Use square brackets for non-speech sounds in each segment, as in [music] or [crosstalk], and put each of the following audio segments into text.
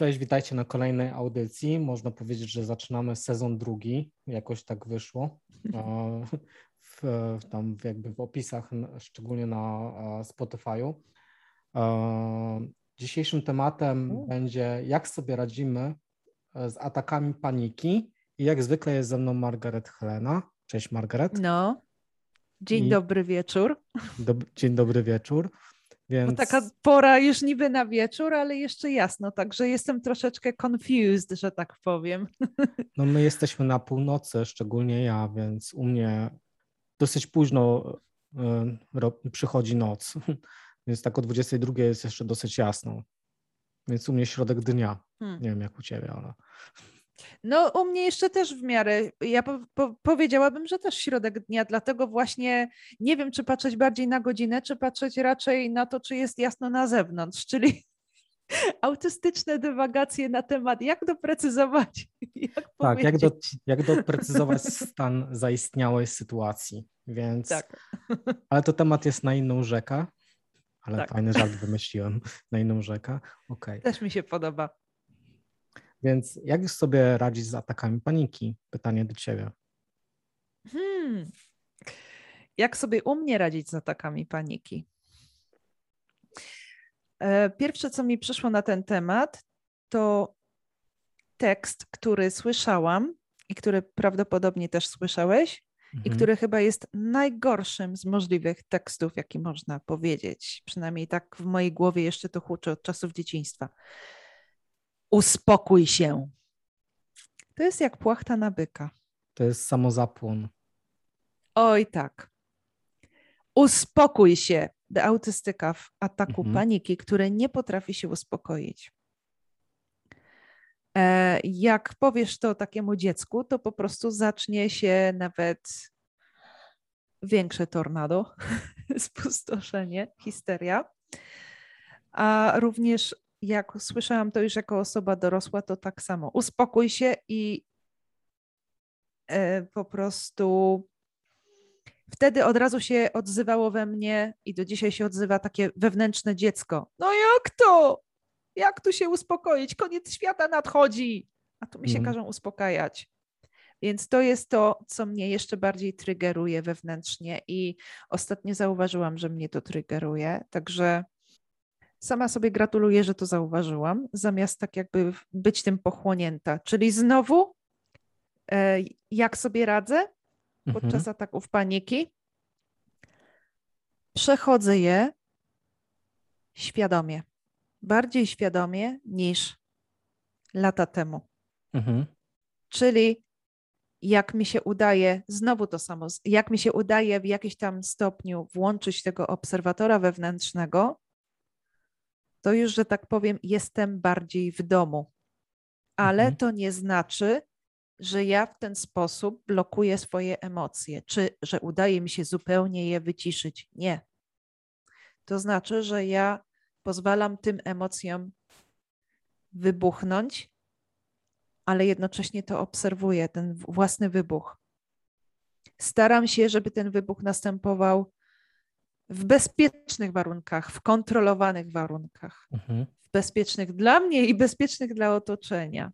Cześć, witajcie na kolejnej audycji. Można powiedzieć, że zaczynamy sezon drugi. Jakoś tak wyszło. [laughs] W, tam jakby w opisach, szczególnie na Spotify'u. Dzisiejszym tematem będzie, jak sobie radzimy e, z atakami paniki. I jak zwykle jest ze mną Margaret Helena. Cześć Margaret. No, dzień I... dobry wieczór. Dzień dobry wieczór. Więc... Taka pora już niby na wieczór, ale jeszcze jasno, także jestem troszeczkę confused, że tak powiem. [laughs] No my jesteśmy na północy, szczególnie ja, więc u mnie dosyć późno y, przychodzi noc, [laughs] więc tak o 22 jest jeszcze dosyć jasno. Więc u mnie środek dnia. Hmm. Nie wiem jak u ciebie, ale... No, u mnie jeszcze też w miarę. Ja po, po, powiedziałabym, że też środek dnia, dlatego właśnie nie wiem, czy patrzeć bardziej na godzinę, czy patrzeć raczej na to, czy jest jasno na zewnątrz, czyli [laughs] autystyczne dywagacje na temat, jak doprecyzować. [laughs] Jak tak, jak, do, jak doprecyzować [laughs] stan zaistniałej sytuacji. Więc. Tak. Ale to temat jest na inną rzekę. Ale tak. fajny żart wymyśliłem na inną rzekę. Okay. Też mi się podoba. Więc jak sobie radzić z atakami paniki? Pytanie do ciebie. Hmm. Jak sobie u mnie radzić z atakami paniki? E, pierwsze, co mi przyszło na ten temat, to tekst, który słyszałam i który prawdopodobnie też słyszałeś, mhm. i który chyba jest najgorszym z możliwych tekstów, jaki można powiedzieć. Przynajmniej tak w mojej głowie jeszcze to huczy od czasów dzieciństwa. Uspokój się. To jest jak płachta na byka. To jest samozapłon. Oj tak. Uspokój się. Autystyka w ataku mhm. paniki, który nie potrafi się uspokoić. E, jak powiesz to takiemu dziecku, to po prostu zacznie się nawet większe tornado, [laughs] spustoszenie, histeria. A również jak słyszałam to już jako osoba dorosła, to tak samo. Uspokój się i e, po prostu wtedy od razu się odzywało we mnie i do dzisiaj się odzywa takie wewnętrzne dziecko. No jak to? Jak tu się uspokoić? Koniec świata nadchodzi. A tu mi się mm. każą uspokajać. Więc to jest to, co mnie jeszcze bardziej triggeruje wewnętrznie i ostatnio zauważyłam, że mnie to triggeruje. Także Sama sobie gratuluję, że to zauważyłam, zamiast tak jakby być tym pochłonięta. Czyli znowu, e, jak sobie radzę podczas mhm. ataków paniki? Przechodzę je świadomie, bardziej świadomie niż lata temu. Mhm. Czyli jak mi się udaje, znowu to samo, jak mi się udaje w jakimś tam stopniu włączyć tego obserwatora wewnętrznego, to już, że tak powiem, jestem bardziej w domu. Ale mhm. to nie znaczy, że ja w ten sposób blokuję swoje emocje, czy że udaje mi się zupełnie je wyciszyć. Nie. To znaczy, że ja pozwalam tym emocjom wybuchnąć, ale jednocześnie to obserwuję, ten własny wybuch. Staram się, żeby ten wybuch następował w bezpiecznych warunkach, w kontrolowanych warunkach, mhm. w bezpiecznych dla mnie i bezpiecznych dla otoczenia.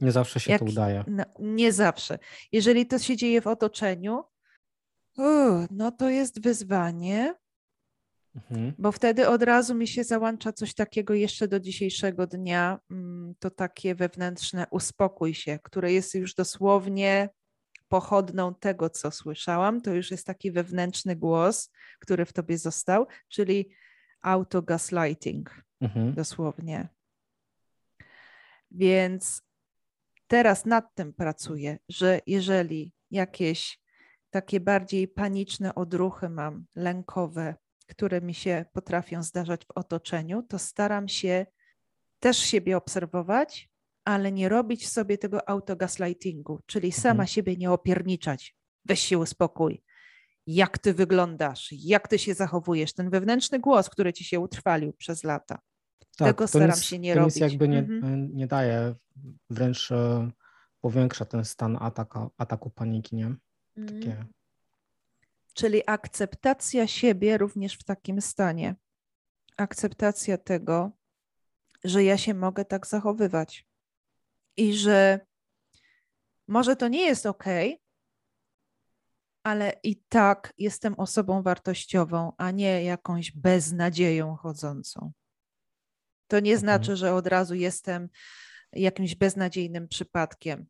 Nie zawsze się Jak, to udaje. No, nie zawsze. Jeżeli to się dzieje w otoczeniu, uh, no to jest wyzwanie, mhm. bo wtedy od razu mi się załącza coś takiego jeszcze do dzisiejszego dnia, mm, to takie wewnętrzne uspokój się, które jest już dosłownie pochodną tego, co słyszałam, to już jest taki wewnętrzny głos, który w tobie został, czyli auto-gaslighting, mhm. dosłownie. Więc teraz nad tym pracuję, że jeżeli jakieś takie bardziej paniczne odruchy mam, lękowe, które mi się potrafią zdarzać w otoczeniu, to staram się też siebie obserwować ale nie robić sobie tego autogaslightingu, czyli sama mhm. siebie nie opierniczać. Weź się uspokój. Jak ty wyglądasz, jak ty się zachowujesz, ten wewnętrzny głos, który ci się utrwalił przez lata. Tak, tego staram nic, się nie to robić. Nic jakby nie, mhm. nie daje, wręcz e, powiększa ten stan ataka, ataku paniki, nie? Takie... Mhm. Czyli akceptacja siebie również w takim stanie. Akceptacja tego, że ja się mogę tak zachowywać i że może to nie jest ok, ale i tak jestem osobą wartościową, a nie jakąś beznadzieją chodzącą. To nie mhm. znaczy, że od razu jestem jakimś beznadziejnym przypadkiem.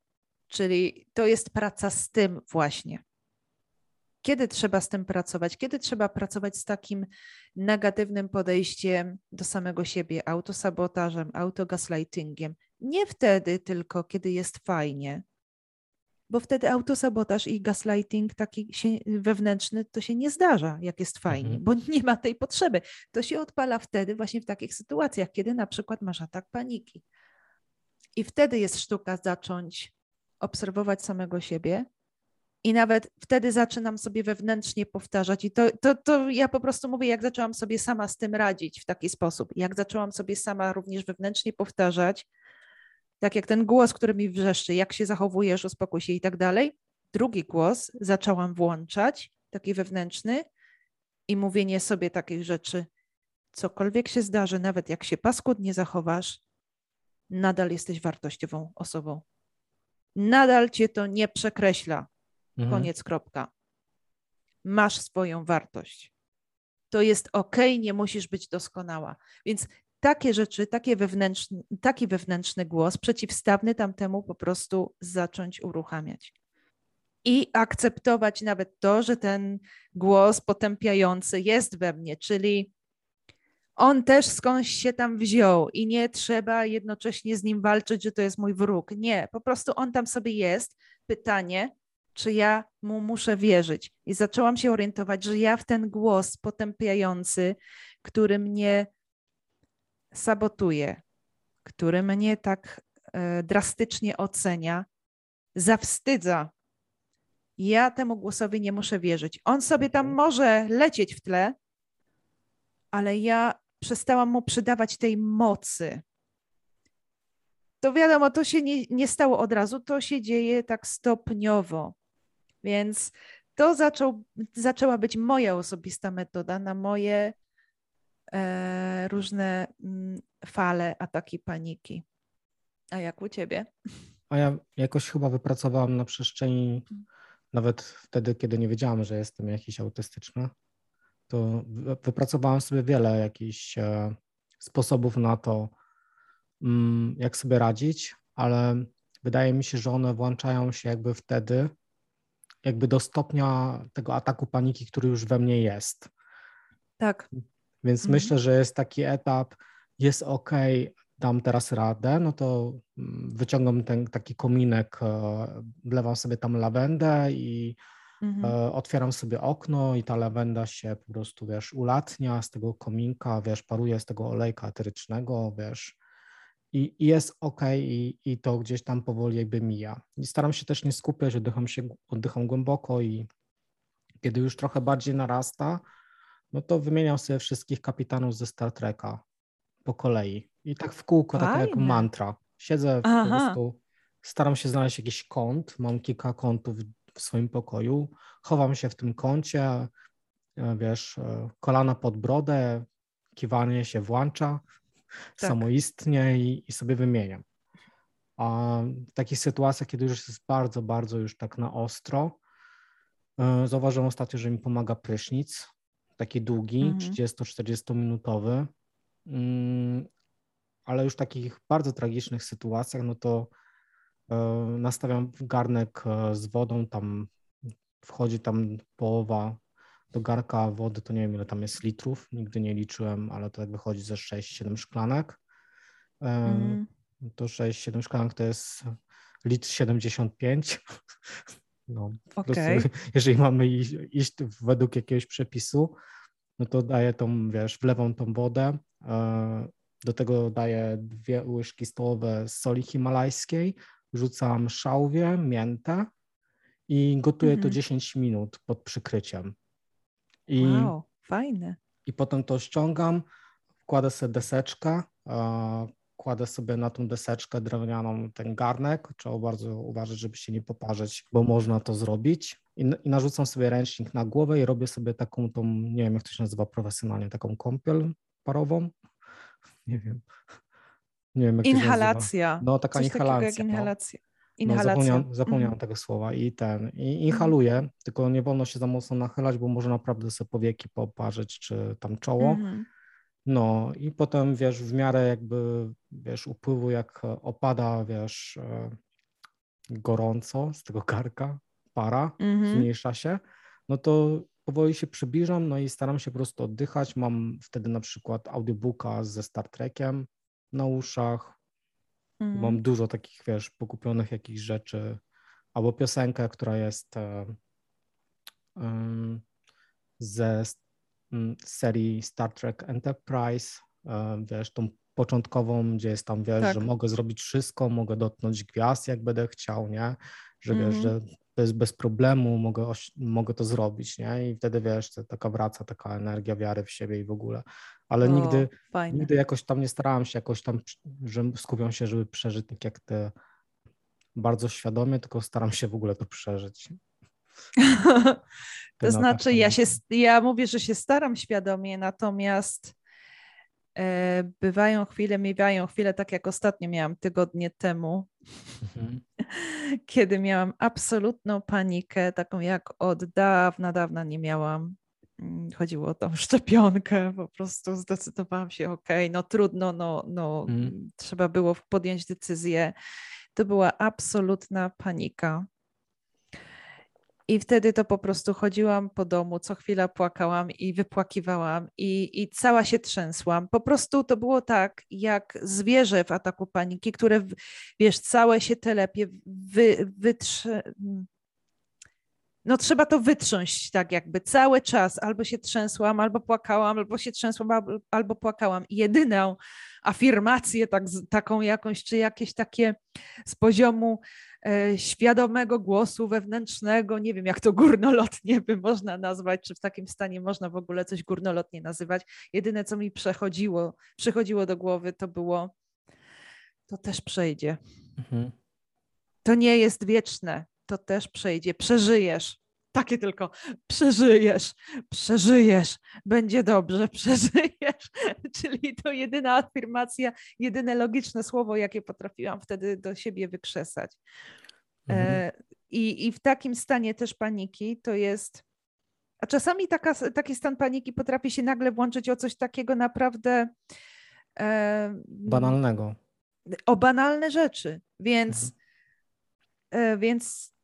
Czyli to jest praca z tym właśnie. Kiedy trzeba z tym pracować? Kiedy trzeba pracować z takim negatywnym podejściem do samego siebie, autosabotażem, autogaslightingiem? Nie wtedy tylko, kiedy jest fajnie, bo wtedy autosabotaż i gaslighting taki się, wewnętrzny to się nie zdarza, jak jest fajnie, mhm. bo [laughs] nie ma tej potrzeby. To się odpala wtedy właśnie w takich sytuacjach, kiedy na przykład masz atak paniki. I wtedy jest sztuka zacząć obserwować samego siebie i nawet wtedy zaczynam sobie wewnętrznie powtarzać. I to, to, to ja po prostu mówię, jak zaczęłam sobie sama z tym radzić w taki sposób, jak zaczęłam sobie sama również wewnętrznie powtarzać, tak jak ten głos, który mi wrzeszczy, jak się zachowujesz, uspokój się i tak dalej. Drugi głos zaczęłam włączać, taki wewnętrzny, i mówienie sobie takich rzeczy. Cokolwiek się zdarzy, nawet jak się paskudnie zachowasz, nadal jesteś wartościową osobą. Nadal cię to nie przekreśla. Mhm. Koniec, kropka. Masz swoją wartość. To jest ok, nie musisz być doskonała. Więc takie rzeczy, takie wewnętrzny, taki wewnętrzny głos przeciwstawny tamtemu po prostu zacząć uruchamiać. I akceptować nawet to, że ten głos potępiający jest we mnie, czyli on też skądś się tam wziął i nie trzeba jednocześnie z nim walczyć, że to jest mój wróg. Nie, po prostu on tam sobie jest. Pytanie, czy ja mu muszę wierzyć? I zaczęłam się orientować, że ja w ten głos potępiający, który mnie sabotuje, który mnie tak e, drastycznie ocenia, zawstydza. Ja temu głosowi nie muszę wierzyć. On sobie tam mhm. może lecieć w tle, ale ja przestałam mu przydawać tej mocy. To wiadomo, to się nie, nie stało od razu, to się dzieje tak stopniowo. Więc to zaczął, zaczęła być moja osobista metoda na moje e, różne m, mm, fale, ataki paniki. A jak u ciebie? A ja jakoś chyba wypracowałam na przestrzeni, nawet wtedy, kiedy nie wiedziałam, że jestem jakiś autystyczny, to wypracowałem sobie wiele jakichś e, sposobów na to, mm, jak sobie radzić, ale wydaje mi się, że one włączają się jakby wtedy, jakby do stopnia tego ataku paniki, który już we mnie jest. Tak. Więc mhm. myślę, że jest taki etap, jest ok, dam teraz radę, no to mm, wyciągam ten taki kominek, e, wlewam sobie tam lawendę i Mhm. E, otwieram sobie okno i ta lawenda się po prostu, wiesz, ulatnia z tego kominka, wiesz, paruje z tego olejka eterycznego, wiesz, i, i jest ok, i, i to gdzieś tam powoli jakby mija. I staram się też nie skupiać, oddycham się, oddycham głęboko i kiedy już trochę bardziej narasta, no to wymieniam sobie wszystkich kapitanów ze Star Treka po kolei. I tak w kółko, tak jak mantra. Siedzę Aha. po prostu, staram się znaleźć jakiś kąt, mam kilka kątów w swoim pokoju, chowam się w tym kącie, e, wiesz, e, kolana pod brodę, kiwanie się włącza tak. samoistnie i, i sobie wymieniam. A w takich sytuacjach, kiedy już jest bardzo, bardzo już tak na ostro, e, zauważyłem ostatnio, że mi pomaga prysznic, taki długi, mhm. 30-40 minutowy, mm, ale już w takich bardzo tragicznych sytuacjach, no to E, nastawiam garnek e, z wodą, tam wchodzi tam połowa do garka wody, to nie wiem ile tam jest litrów, nigdy nie liczyłem, ale to tak wychodzi ze 6-7 szklanek. Mm. To 6-7 szklanek to jest litr 75. [laughs] No, okay. [laughs] jeżeli mamy iść, iść według jakiegoś przepisu, no to daję tą, wiesz, wlewam tą wodę, do tego daję dwie łyżki stołowe soli himalajskiej, wrzucam szałwię, miętę i gotuję mhm. to 10 minut pod przykryciem. I, wow, fajne. I potem to ściągam, kładę sobie deseczkę, kładę sobie na tą deseczkę drewnianą ten garnek. Trzeba bardzo uważać, żeby się nie poparzyć, bo można to zrobić. I, I, narzucam sobie ręcznik na głowę i robię sobie taką tą, nie wiem jak to się nazywa profesjonalnie, taką kąpiel parową. [laughs] Nie wiem. Nie wiem, jak Inhalacja. No, taka Coś inhalacja. takiego jak no. Inhalacja. No, zapomniałem, zapomniałem Mhm. tego słowa i ten, i inhaluję, tylko nie wolno się za mocno nachylać, bo może naprawdę sobie powieki poparzyć, czy tam czoło. Mhm. No i potem, wiesz, w miarę jakby, wiesz, upływu, jak opada, wiesz, e, gorąco z tego garka, para, Mhm. zmniejsza się, no to powoli się przybliżam, no i staram się po prostu oddychać. Mam wtedy na przykład audiobooka ze Star Trekiem na uszach, Mhm. Mam dużo takich, wiesz, pokupionych jakichś rzeczy, albo piosenkę, która jest em, ze s- m, serii Star Trek Enterprise, e, wiesz, tą początkową, gdzie jest tam, wiesz, Tak. że mogę zrobić wszystko, mogę dotknąć gwiazd, jak będę chciał, nie? Że wiesz, Mhm. że bez, bez problemu mogę, mogę to zrobić, nie? I wtedy, wiesz, to taka wraca taka energia wiary w siebie i w ogóle. Ale O, nigdy, Fajne. Nigdy jakoś tam nie starałem się jakoś tam, że skupiam się, żeby przeżyć tak jak te bardzo świadomie, tylko staram się w ogóle to przeżyć. [laughs] To znaczy, ja, się, ja mówię, że się staram świadomie, natomiast e, bywają chwile, miewają chwile, tak jak ostatnio miałam tygodnie temu, Mhm. [laughs] kiedy miałam absolutną panikę, taką jak od dawna, dawna nie miałam. Mm, Chodziło o tą [laughs] szczepionkę, po prostu zdecydowałam się, okej, no trudno, no, no Mhm. trzeba było podjąć decyzję. To była absolutna panika. I wtedy to po prostu chodziłam po domu, co chwila płakałam i wypłakiwałam i, i cała się trzęsłam. Po prostu to było tak, jak zwierzę w ataku paniki, które, wiesz, całe się telepie, wy, wytrze... No trzeba to wytrząść tak jakby cały czas. Albo się trzęsłam, albo płakałam, albo się trzęsłam, albo, płakałam. I jedyną afirmację tak, taką jakąś, czy jakieś takie z poziomu świadomego głosu wewnętrznego, nie wiem jak to górnolotnie by można nazwać, czy w takim stanie można w ogóle coś górnolotnie nazywać. Jedyne co mi przechodziło, przychodziło do głowy to było to też przejdzie. Mhm. To nie jest wieczne, to też przejdzie, przeżyjesz. Takie tylko przeżyjesz, przeżyjesz, będzie dobrze, [laughs] przeżyjesz. Czyli to jedyna afirmacja, jedyne logiczne słowo, jakie potrafiłam wtedy do siebie wykrzesać. Mhm. E, I, I w takim stanie też paniki to jest. A czasami taka, taki stan paniki potrafi się nagle włączyć o coś takiego naprawdę. E, Banalnego. o banalne rzeczy. Więc, Mhm. e, więc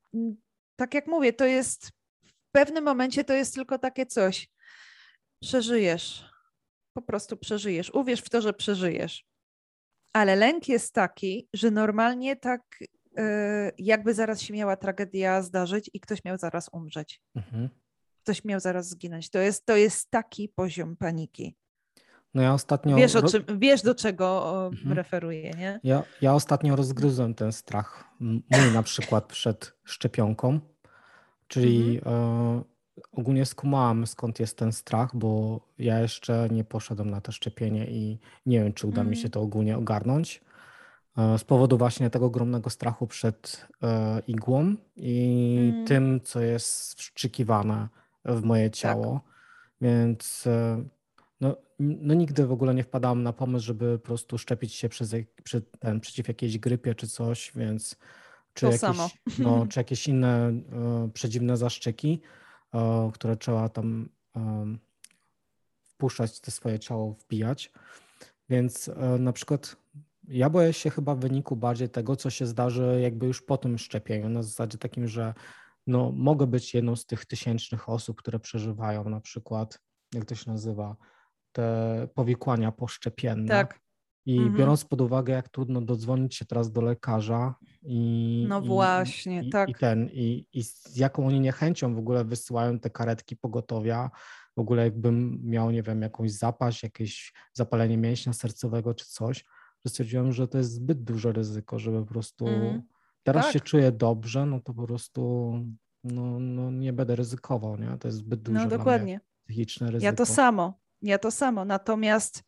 tak jak mówię, to jest pewnym momencie to jest tylko takie coś. Przeżyjesz. Po prostu przeżyjesz. Uwierz w to, że przeżyjesz. Ale lęk jest taki, że normalnie tak e, jakby zaraz się miała tragedia zdarzyć i ktoś miał zaraz umrzeć. Mhm. Ktoś miał zaraz zginąć. To jest, to jest taki poziom paniki. No ja ostatnio. Wiesz, o czym, wiesz do czego Mhm. referuję, nie? Ja, ja ostatnio rozgryzłem ten strach. Mój na przykład przed szczepionką, czyli Mhm. e, ogólnie skumałam skąd jest ten strach, bo ja jeszcze nie poszedłem na to szczepienie i nie wiem, czy uda mi się Mhm. to ogólnie ogarnąć. e, Z powodu właśnie tego ogromnego strachu przed e, igłą i Mhm. tym, co jest wszczykiwane w moje ciało. Więc e, no, no nigdy w ogóle nie wpadałam na pomysł, żeby po prostu szczepić się przez, przy, ten, przeciw jakiejś grypie czy coś, więc czy To jakieś, samo. no, [laughs] czy jakieś inne e, przedziwne zaszczyki, e, które trzeba tam em, wpuszczać te swoje ciało, wbijać. Więc e, na przykład ja boję się chyba w wyniku bardziej tego, co się zdarzy jakby już po tym szczepieniu, na zasadzie takim, że no, mogę być jedną z tych tysięcznych osób, które przeżywają na przykład, jak to się nazywa, te powikłania poszczepienne. Tak. I Mhm. biorąc pod uwagę, jak trudno dodzwonić się teraz do lekarza i, No właśnie, i, tak. i ten, i, i z jaką oni niechęcią w ogóle wysyłają te karetki pogotowia, w ogóle jakbym miał, nie wiem, jakąś zapaść, jakieś zapalenie mięśnia sercowego czy coś, że stwierdziłem, że to jest zbyt duże ryzyko, żeby po prostu Mhm. teraz Tak. się czuję dobrze, no to po prostu no, no nie będę ryzykował, nie? To jest zbyt duże No dla mnie dokładnie. psychiczne ryzyko. Ja to samo. Ja to samo. Natomiast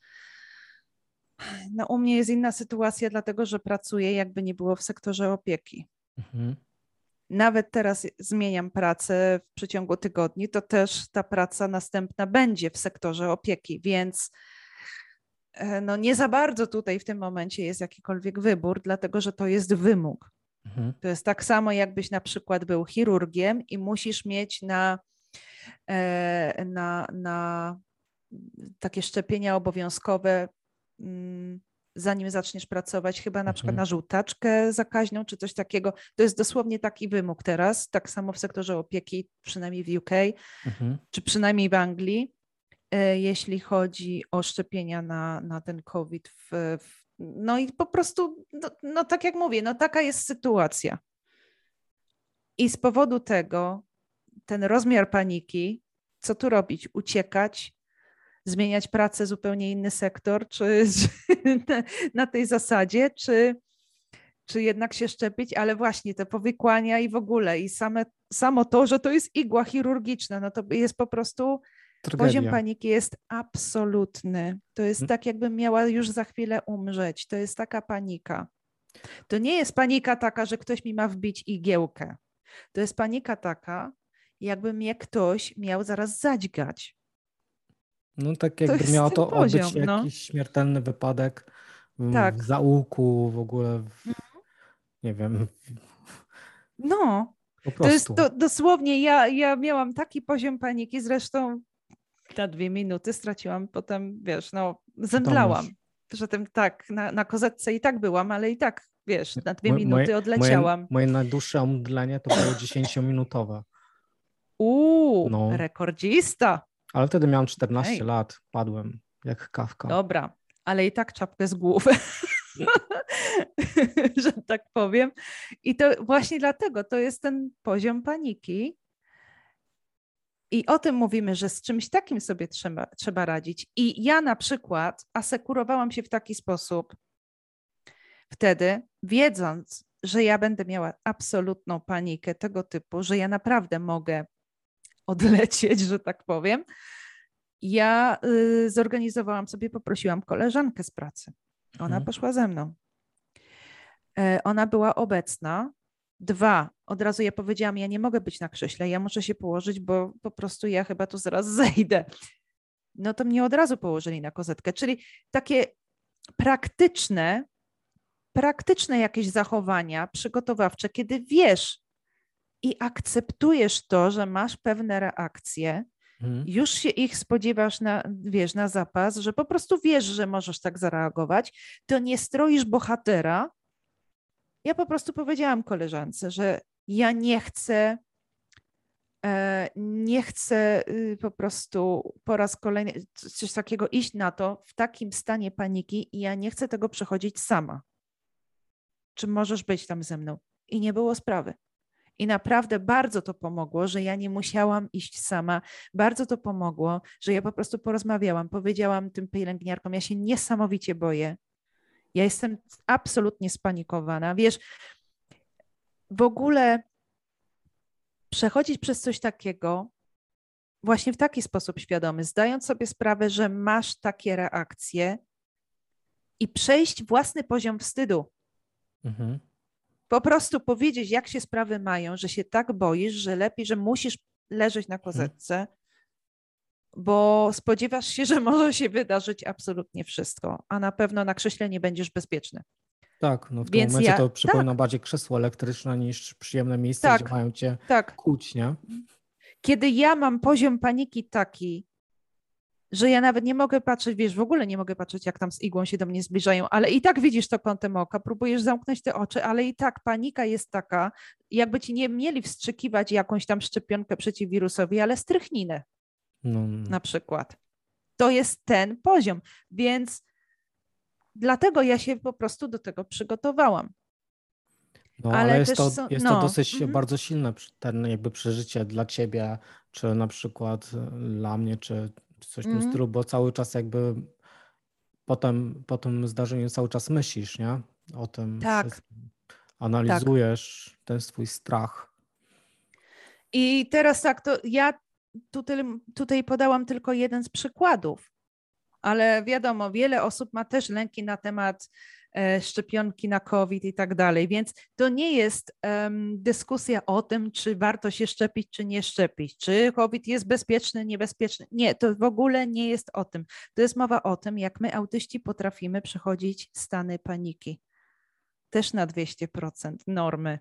no, u mnie jest inna sytuacja, dlatego że pracuję, jakby nie było w sektorze opieki. Mhm. Nawet teraz zmieniam pracę w przeciągu tygodni, to też ta praca następna będzie w sektorze opieki, więc e, no nie za bardzo tutaj w tym momencie jest jakikolwiek wybór, dlatego że to jest wymóg. Mhm. To jest tak samo, jakbyś na przykład był chirurgiem i musisz mieć na, e, na, na takie szczepienia obowiązkowe, zanim zaczniesz pracować, chyba na przykład mhm. na żółtaczkę zakaźną czy coś takiego. To jest dosłownie taki wymóg teraz, tak samo w sektorze opieki, przynajmniej w UK, mhm. czy przynajmniej w Anglii, e, jeśli chodzi o szczepienia na, na ten COVID w, w no i po prostu, no, no tak jak mówię, no taka jest sytuacja. I z powodu tego ten rozmiar paniki, co tu robić? Uciekać, zmieniać pracę, zupełnie inny sektor, czy, [laughs] na, na tej zasadzie, czy, czy jednak się szczepić, ale właśnie te powikłania i w ogóle, i same, samo to, że to jest igła chirurgiczna, no to jest po prostu Tragedia. Poziom paniki jest absolutny. To jest hmm. tak, jakbym miała już za chwilę umrzeć. To jest taka panika. To nie jest panika taka, że ktoś mi ma wbić igiełkę. To jest panika taka, jakby mnie ktoś miał zaraz zadźgać. No tak jakby to miało to poziom, odbyć no. jakiś śmiertelny wypadek w, tak. w zaułku, w ogóle, w, nie wiem. No, to jest to, dosłownie, ja, ja miałam taki poziom paniki, zresztą na dwie minuty straciłam potem, wiesz, no zemdlałam. Że tym tak, na, na kozetce i tak byłam, ale i tak, wiesz, na dwie moje, minuty odleciałam. Moje, moje najdłuższe omdlenie to było 10-minutowe. Uuu, no. rekordzista. Ale wtedy miałam 14 Ej. lat, padłem jak kawka. Dobra, ale i tak czapkę z głowy. [laughs] że tak powiem. I to właśnie dlatego to jest ten poziom paniki, i o tym mówimy, że z czymś takim sobie trzeba, trzeba radzić. I ja na przykład asekurowałam się w taki sposób wtedy, wiedząc, że ja będę miała absolutną panikę tego typu, że ja naprawdę mogę odlecieć, że tak powiem. Ja y, zorganizowałam sobie, poprosiłam koleżankę z pracy. Ona mhm. poszła ze mną. E, ona była obecna Dwa, od razu ja powiedziałam, ja nie mogę być na krześle, ja muszę się położyć, bo po prostu ja chyba tu zaraz [laughs] zejdę. No to mnie od razu położyli na kozetkę, czyli takie praktyczne, praktyczne jakieś zachowania przygotowawcze, kiedy wiesz i akceptujesz to, że masz pewne reakcje, hmm. już się ich spodziewasz na, wiesz, na zapas, że po prostu wiesz, że możesz tak zareagować, to nie stroisz bohatera, ja po prostu powiedziałam koleżance, że ja nie chcę, e, nie chcę y, po prostu po raz kolejny coś takiego iść na to w takim stanie paniki i ja nie chcę tego przechodzić sama. Czy możesz być tam ze mną? I nie było sprawy. I naprawdę bardzo to pomogło, że ja nie musiałam iść sama. Bardzo to pomogło, że ja po prostu porozmawiałam, powiedziałam tym pielęgniarkom, ja się niesamowicie boję. Ja jestem absolutnie spanikowana. Wiesz, w ogóle przechodzić przez coś takiego właśnie w taki sposób świadomy, zdając sobie sprawę, że masz takie reakcje i przejść własny poziom wstydu. Mhm. Po prostu powiedzieć, jak się sprawy mają, że się tak boisz, że lepiej, że musisz leżeć na mhm. kozetce, bo spodziewasz się, że może się wydarzyć absolutnie wszystko, a na pewno na krześle nie będziesz bezpieczny. Tak, no w tym Więc momencie ja, to przypomina tak. bardziej krzesło elektryczne niż przyjemne miejsce, tak, gdzie mają cię tak. nie? Kiedy ja mam poziom paniki taki, że ja nawet nie mogę patrzeć, wiesz, w ogóle nie mogę patrzeć, jak tam z igłą się do mnie zbliżają, ale i tak widzisz to kątem oka, próbujesz zamknąć te oczy, ale i tak panika jest taka, jakby ci nie mieli wstrzykiwać jakąś tam szczepionkę przeciwwirusowi, ale strychninę no. na przykład. To jest ten poziom, więc dlatego ja się po prostu do tego przygotowałam. No, ale, ale jest, to, są, jest no, to dosyć mm -hmm. bardzo silne ten jakby przeżycie dla ciebie, czy na przykład e, dla mnie, czy, czy coś w mm -hmm. tym stylu, bo cały czas jakby potem po tym zdarzeniu cały czas myślisz, nie? O tym tak. Analizujesz tak. ten swój strach. I teraz tak, to ja tutaj, tutaj podałam tylko jeden z przykładów, ale wiadomo, wiele osób ma też lęki na temat szczepionki na COVID i tak dalej. Więc to nie jest dyskusja o tym, czy warto się szczepić, czy nie szczepić, czy COVID jest bezpieczny, niebezpieczny. Nie, to w ogóle nie jest o tym. To jest mowa o tym, jak my autyści potrafimy przechodzić stany paniki. Też na 200% normy.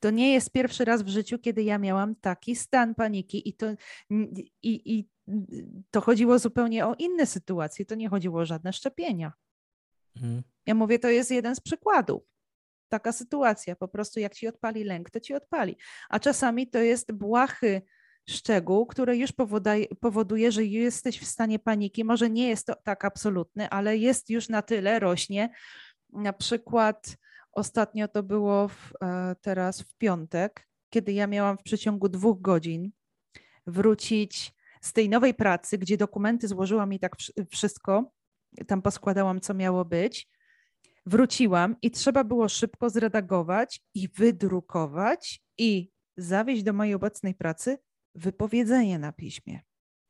To nie jest pierwszy raz w życiu, kiedy ja miałam taki stan paniki i to, i, i to chodziło zupełnie o inne sytuacje. To nie chodziło o żadne szczepienia. Mhm. Ja mówię, to jest jeden z przykładów. Taka sytuacja, po prostu jak ci odpali lęk, to ci odpali. A czasami to jest błahy szczegół, który już powoduje, powoduje, że jesteś w stanie paniki. Może nie jest to tak absolutny, ale jest już na tyle, rośnie. Na przykład ostatnio to było w, e, teraz w piątek, kiedy ja miałam w przeciągu dwóch godzin wrócić z tej nowej pracy, gdzie dokumenty złożyłam i tak wszystko, tam poskładałam, co miało być. Wróciłam i trzeba było szybko zredagować i wydrukować i zawieźć do mojej obecnej pracy wypowiedzenie na piśmie.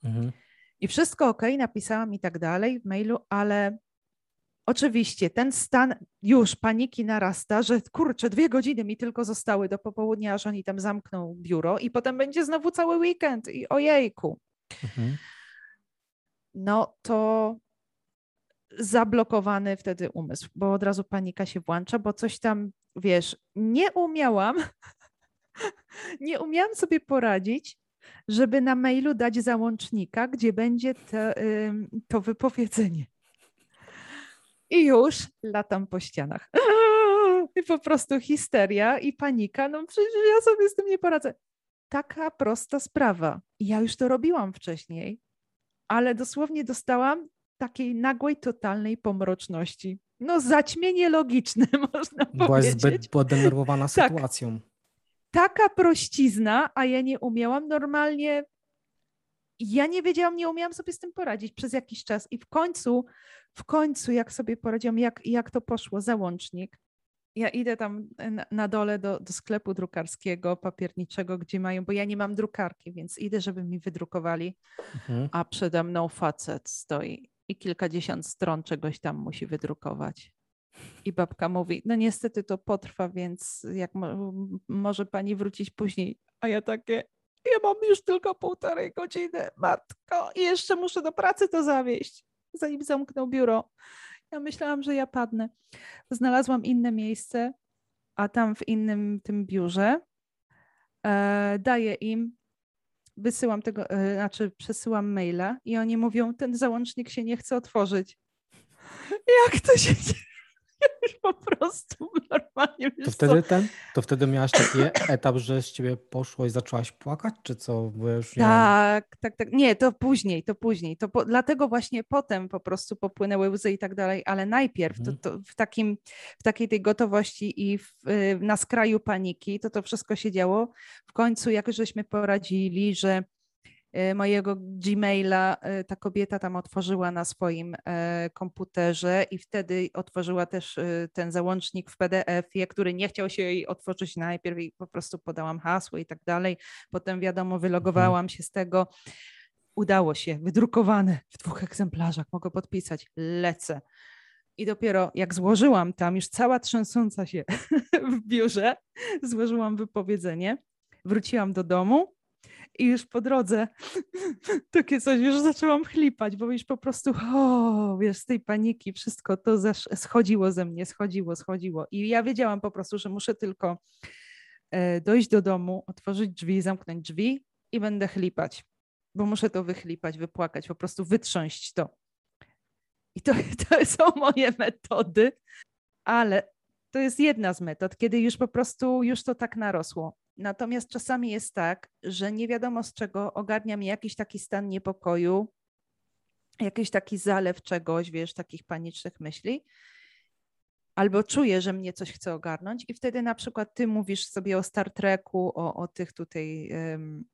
Mhm. I wszystko ok, napisałam i tak dalej w mailu, ale oczywiście ten stan już paniki narasta, że kurczę, dwie godziny mi tylko zostały do popołudnia, aż oni tam zamkną biuro i potem będzie znowu cały weekend i ojejku. Mhm. No to zablokowany wtedy umysł, bo od razu panika się włącza, bo coś tam, wiesz, nie umiałam, [laughs] nie umiałam sobie poradzić, żeby na mailu dać załącznika, gdzie będzie to, to wypowiedzenie. I już latam po ścianach. [laughs] I po prostu histeria i panika. No przecież ja sobie z tym nie poradzę. Taka prosta sprawa. Ja już to robiłam wcześniej, ale dosłownie dostałam takiej nagłej, totalnej pomroczności. No zaćmienie logiczne, [laughs] można Byłaś powiedzieć. Byłaś zbyt podenerwowana tak. sytuacją. Taka prościzna, a ja nie umiałam normalnie. Ja nie wiedziałam, nie umiałam sobie z tym poradzić przez jakiś czas i w końcu, w końcu jak sobie poradziłam, jak, jak to poszło, załącznik, ja idę tam na, na dole do, do, sklepu drukarskiego, papierniczego, gdzie mają, bo ja nie mam drukarki, więc idę, żeby mi wydrukowali, mhm. a przede mną facet stoi i kilkadziesiąt stron czegoś tam musi wydrukować. I babka mówi, no niestety to potrwa, więc jak mo może pani wrócić później. A ja takie, ja mam już tylko półtorej godziny, matko, i jeszcze muszę do pracy to zawieźć, zanim zamknął biuro. Ja myślałam, że ja padnę. Znalazłam inne miejsce, a tam w innym tym biurze e, daję im wysyłam tego, e, znaczy przesyłam maila i oni mówią, ten załącznik się nie chce otworzyć. [laughs] Jak to się dzieje? Po prostu normalnie. To wtedy, ten, to wtedy miałaś taki etap, że z ciebie poszło i zaczęłaś płakać, czy co? Tak, ja... tak, tak. Nie, to później, to później. To po, dlatego właśnie potem po prostu popłynęły łzy i tak dalej, ale najpierw to, mhm. to w, takim, w takiej tej gotowości i w, y, na skraju paniki, to to wszystko się działo. W końcu, jak żeśmy poradzili, że mojego Gmaila e, ta kobieta tam otworzyła na swoim e, komputerze i wtedy otworzyła też ten załącznik w PDF-ie, który nie chciał się jej otworzyć najpierw i po prostu podałam hasło i tak dalej. Potem wiadomo, wylogowałam mhm. się z tego. Udało się, wydrukowane w dwóch egzemplarzach, mogę podpisać, lecę. I dopiero jak złożyłam tam, już cała trzęsąca się [laughs] w biurze, złożyłam wypowiedzenie, wróciłam do domu i już po drodze [laughs] takie coś, już zaczęłam chlipać, bo już po prostu, o, wiesz, z tej paniki wszystko to schodziło ze mnie, schodziło, schodziło. I ja wiedziałam po prostu, że muszę tylko e, dojść do domu, otworzyć drzwi, zamknąć drzwi i będę chlipać, bo muszę to wychlipać, wypłakać, po prostu wytrząść to. I to, [laughs] to są moje metody, ale to jest jedna z metod, kiedy już po prostu już to tak narosło. Natomiast czasami jest tak, że nie wiadomo z czego ogarnia mnie jakiś taki stan niepokoju, jakiś taki zalew czegoś, wiesz, takich panicznych myśli. Albo czuję, że mnie coś chce ogarnąć, i wtedy na przykład ty mówisz sobie o Star Treku, o, o tych tutaj, um,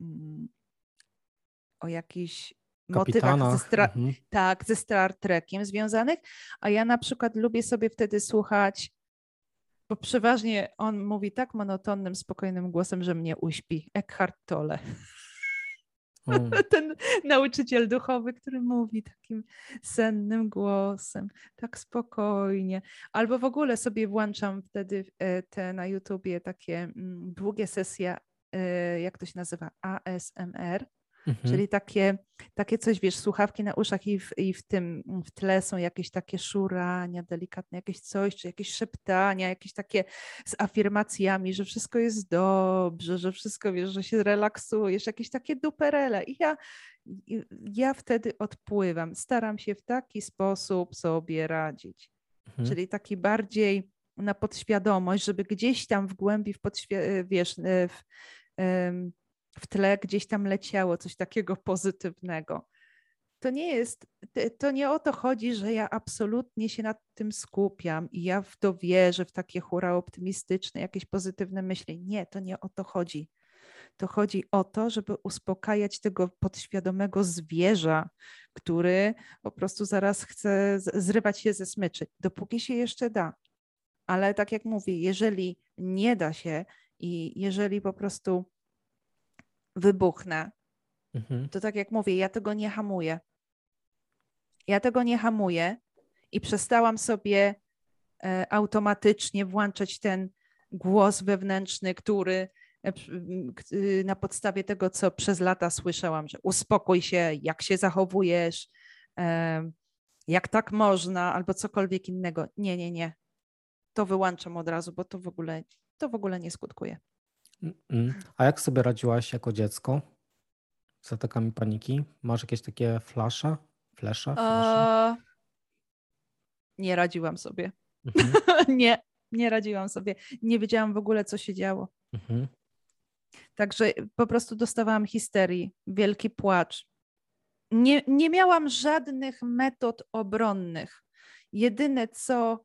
o jakichś motywach ze, stra- mhm. tak, ze Star Trekiem związanych, a ja na przykład lubię sobie wtedy słuchać bo przeważnie on mówi tak monotonnym, spokojnym głosem, że mnie uśpi. Eckhart Tolle. Mm. [laughs] Ten nauczyciel duchowy, który mówi takim sennym głosem, tak spokojnie. Albo w ogóle sobie włączam wtedy e, te na YouTubie takie mm, długie sesje, e, jak to się nazywa, ASMR, Mhm. Czyli takie, takie coś, wiesz, słuchawki na uszach i w, i w tym w tle są jakieś takie szurania delikatne, jakieś coś, czy jakieś szeptania, jakieś takie z afirmacjami, że wszystko jest dobrze, że wszystko, wiesz, że się relaksujesz, jakieś takie duperele. I ja, ja wtedy odpływam. Staram się w taki sposób sobie radzić. Mhm. Czyli taki bardziej na podświadomość, żeby gdzieś tam w głębi, w podświe- wiesz, w, em, w tle gdzieś tam leciało coś takiego [laughs] pozytywnego. To nie jest, to nie o to chodzi, że ja absolutnie się nad tym skupiam i ja w to wierzę, w takie hura optymistyczne, jakieś pozytywne myśli. Nie, to nie o to chodzi. To chodzi o to, żeby uspokajać tego podświadomego zwierza, który po prostu zaraz chce zrywać się ze smyczy, dopóki się jeszcze da. Ale tak jak mówię, jeżeli nie da się i jeżeli po prostu wybuchnę, Mhm. to tak jak mówię, ja tego nie hamuję. Ja tego nie hamuję i przestałam sobie e, automatycznie włączać ten głos wewnętrzny, który e, y, na podstawie tego, co przez lata słyszałam, że uspokój się, jak się zachowujesz, e, jak tak można, albo cokolwiek innego. Nie, nie, nie. To wyłączam od razu, bo to w ogóle, to w ogóle nie skutkuje. A jak sobie radziłaś jako dziecko z atakami paniki? Masz jakieś takie flasze? Flesze? nie radziłam sobie. Mhm. [laughs] nie, nie radziłam sobie. Nie wiedziałam w ogóle, co się działo. Mhm. Także po prostu dostawałam histerii, wielki płacz. Nie, nie miałam żadnych metod obronnych. Jedyne, co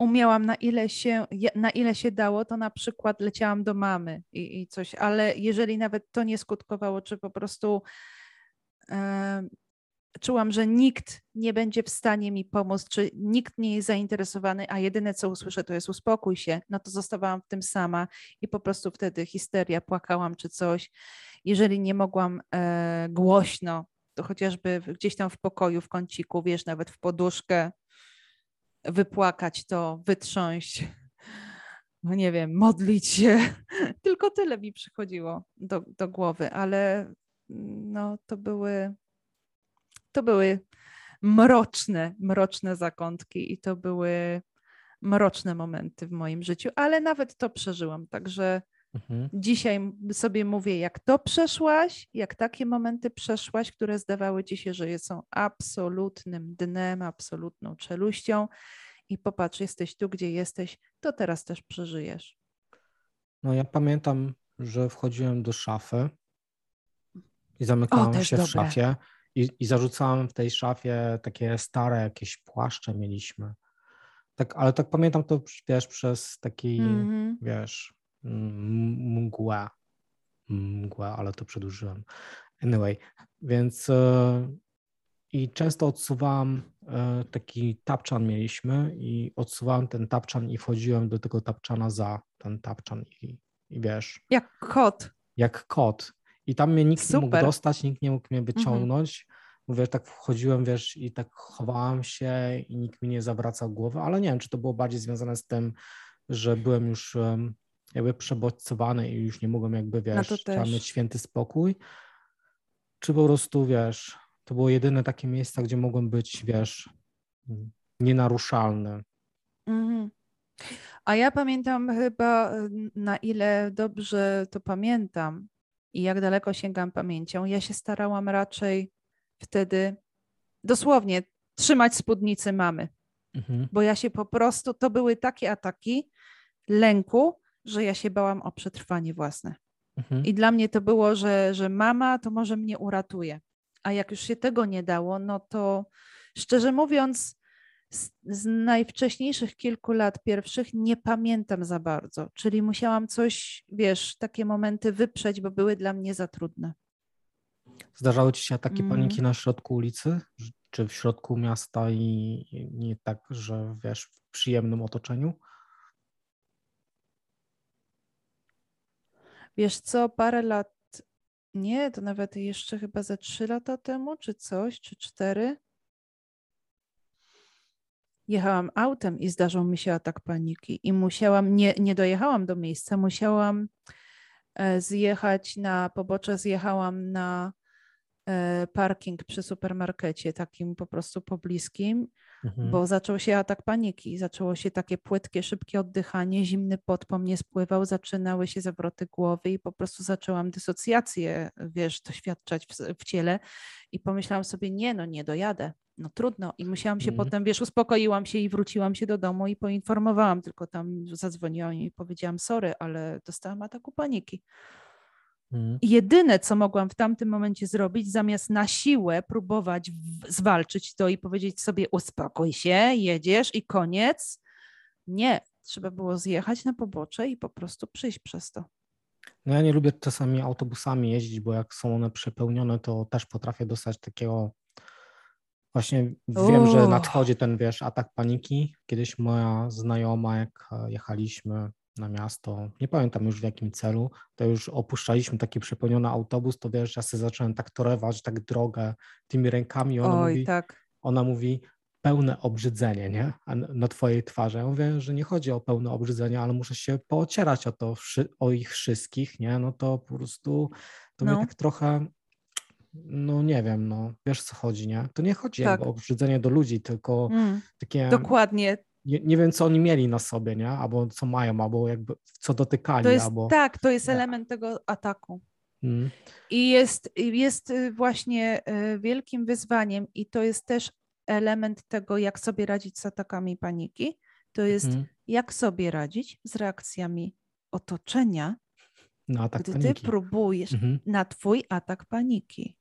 umiałam, na ile się, na ile się dało, to na przykład leciałam do mamy i, i coś, ale jeżeli nawet to nie skutkowało, czy po prostu czułam, że nikt nie będzie w stanie mi pomóc, czy nikt nie jest zainteresowany, a jedyne co usłyszę to jest uspokój się, no to zostawałam w tym sama i po prostu wtedy histeria, płakałam czy coś. Jeżeli nie mogłam e, głośno, to chociażby gdzieś tam w pokoju, w kąciku, wiesz, nawet w poduszkę wypłakać to, wytrząść, no nie wiem, modlić się. [laughs] Tylko tyle mi przychodziło do, do głowy, ale mm, no to były to były mroczne, mroczne zakątki i to były mroczne momenty w moim życiu, ale nawet to przeżyłam. Także Mhm. dzisiaj sobie mówię, jak to przeszłaś, jak takie momenty przeszłaś, które zdawały ci się, że są absolutnym dnem, absolutną czeluścią i popatrz, jesteś tu, gdzie jesteś, to teraz też przeżyjesz. No ja pamiętam, że wchodziłem do szafy i zamykałem też się w dobre. szafie i, i zarzucałem w tej szafie takie stare jakieś płaszcze mieliśmy. Tak, ale tak pamiętam to, wiesz, przez taki, Mhm. wiesz, m- mgłę. Mgłę, ale to przedłużyłem. Anyway, więc e, i często odsuwałam e, taki tapczan mieliśmy i odsuwałem ten tapczan i wchodziłem do tego tapczana za ten tapczan i, i wiesz, Jak kot. jak kot. I tam mnie nikt nie mógł Super. dostać, nikt nie mógł mnie wyciągnąć. Mówię, tak wchodziłem, wiesz, i tak chowałem się i nikt mi nie zawracał głowy, ale nie wiem, czy to było bardziej związane z tym, że byłem już jakby przebodźcowany i już nie mogłem jakby, wiesz, to chciałem też. mieć święty spokój, czy po prostu, wiesz, to było jedyne takie miejsce, gdzie mogłem być, wiesz, nienaruszalny. Mhm. A ja pamiętam chyba, y, na ile dobrze to pamiętam i jak daleko sięgam pamięcią, ja się starałam raczej wtedy dosłownie trzymać spódnicy mamy, Mhm. bo ja się po prostu, to były takie ataki lęku, że ja się bałam o przetrwanie własne. Mhm. I dla mnie to było, że, że mama to może mnie uratuje. A jak już się tego nie dało, no to szczerze mówiąc, z, z najwcześniejszych kilku lat pierwszych nie pamiętam za bardzo. Czyli musiałam coś, wiesz, takie momenty wyprzeć, bo były dla mnie za trudne. Zdarzały ci się ataki Mhm. paniki na środku ulicy, czy w środku miasta i nie tak, że wiesz, w przyjemnym otoczeniu? Wiesz co, parę lat nie, to nawet jeszcze chyba ze trzy lata temu, czy coś, czy cztery. Jechałam autem i zdarzył mi się atak paniki i musiałam, nie, nie dojechałam do miejsca, musiałam e, zjechać na pobocze, zjechałam na parking przy supermarkecie, takim po prostu pobliskim Mhm. bo zaczął się atak paniki, zaczęło się takie płytkie, szybkie oddychanie, zimny pot po mnie spływał, zaczynały się zawroty głowy i po prostu zaczęłam dysocjację, wiesz, doświadczać w, w ciele i pomyślałam sobie, nie no, nie dojadę, no trudno i musiałam się Mhm. potem, wiesz, uspokoiłam się i wróciłam się do domu i poinformowałam, tylko tam zadzwoniłam i powiedziałam, sorry, ale dostałam ataku paniki. Mhm. Jedyne, co mogłam w tamtym momencie zrobić, zamiast na siłę próbować zwalczyć to i powiedzieć sobie uspokój się, jedziesz i koniec. Nie, trzeba było zjechać na pobocze i po prostu przyjść przez to. No ja nie lubię czasami autobusami jeździć, bo jak są one przepełnione, to też potrafię dostać takiego. Właśnie wiem, że Uff. nadchodzi ten, wiesz, atak paniki. Kiedyś moja znajoma, jak e, jechaliśmy na miasto, nie pamiętam już w jakim celu, to już opuszczaliśmy taki przepełniony autobus, to wiesz, ja sobie zacząłem tak torewać, tak drogę tymi rękami. Ona Oj, mówi, tak. ona mówi pełne obrzydzenie, nie? Na twojej twarzy. Ja mówię, że nie chodzi o pełne obrzydzenie, ale muszę się poocierać o to, o ich wszystkich, nie? No to po prostu to No. mnie tak trochę, no nie wiem, no wiesz co chodzi, nie? To nie chodzi jakby Tak. o obrzydzenie do ludzi, tylko Mm, takie, dokładnie. Nie, nie wiem co oni mieli na sobie, nie? Albo co mają, albo jakby co dotykali, To jest, albo... tak, to jest element tego ataku. Mm, I jest, jest y, właśnie y, wielkim wyzwaniem, i to jest też element tego, jak sobie radzić z atakami paniki. To jest, mm, jak sobie radzić z reakcjami otoczenia, no atak gdy paniki. ty próbujesz Mhm, na twój atak paniki.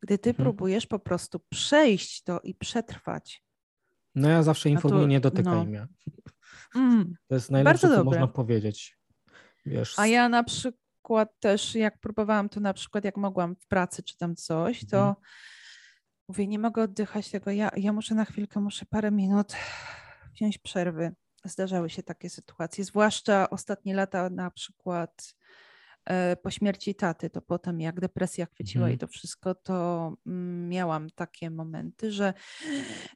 Gdy ty Mhm. próbujesz po prostu przejść to i przetrwać. No ja zawsze to- informuję, nie dotykaj no. mnie. [laughs] Mm. To jest najlepsze, co dobre. można powiedzieć. Wiesz, A ja na przykład też, jak próbowałam to na przykład, jak mogłam w pracy czy tam coś, to Mhm. mówię, nie mogę oddychać tego, ja, ja muszę na chwilkę, muszę parę minut wziąć przerwy. Zdarzały się takie sytuacje, zwłaszcza ostatnie lata na przykład po śmierci taty, to potem jak depresja chwyciła Mhm. i to wszystko, to mm, miałam takie momenty, że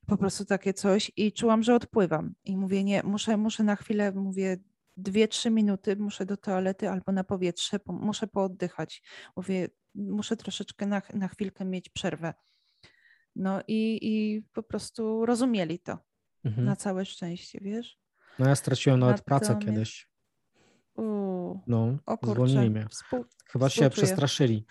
po prostu takie coś i czułam, że odpływam i mówię, nie, muszę, muszę na chwilę, mówię, dwie, trzy minuty, muszę do toalety albo na powietrze, po, muszę pooddychać. Mówię, muszę troszeczkę na, na chwilkę mieć przerwę. No i, i po prostu rozumieli to mhm. na całe szczęście, wiesz? No ja straciłem nawet pracę Natomiast- kiedyś. Uuu, No, o zwolnili kurczę, mnie. współ, Chyba się przestraszyli.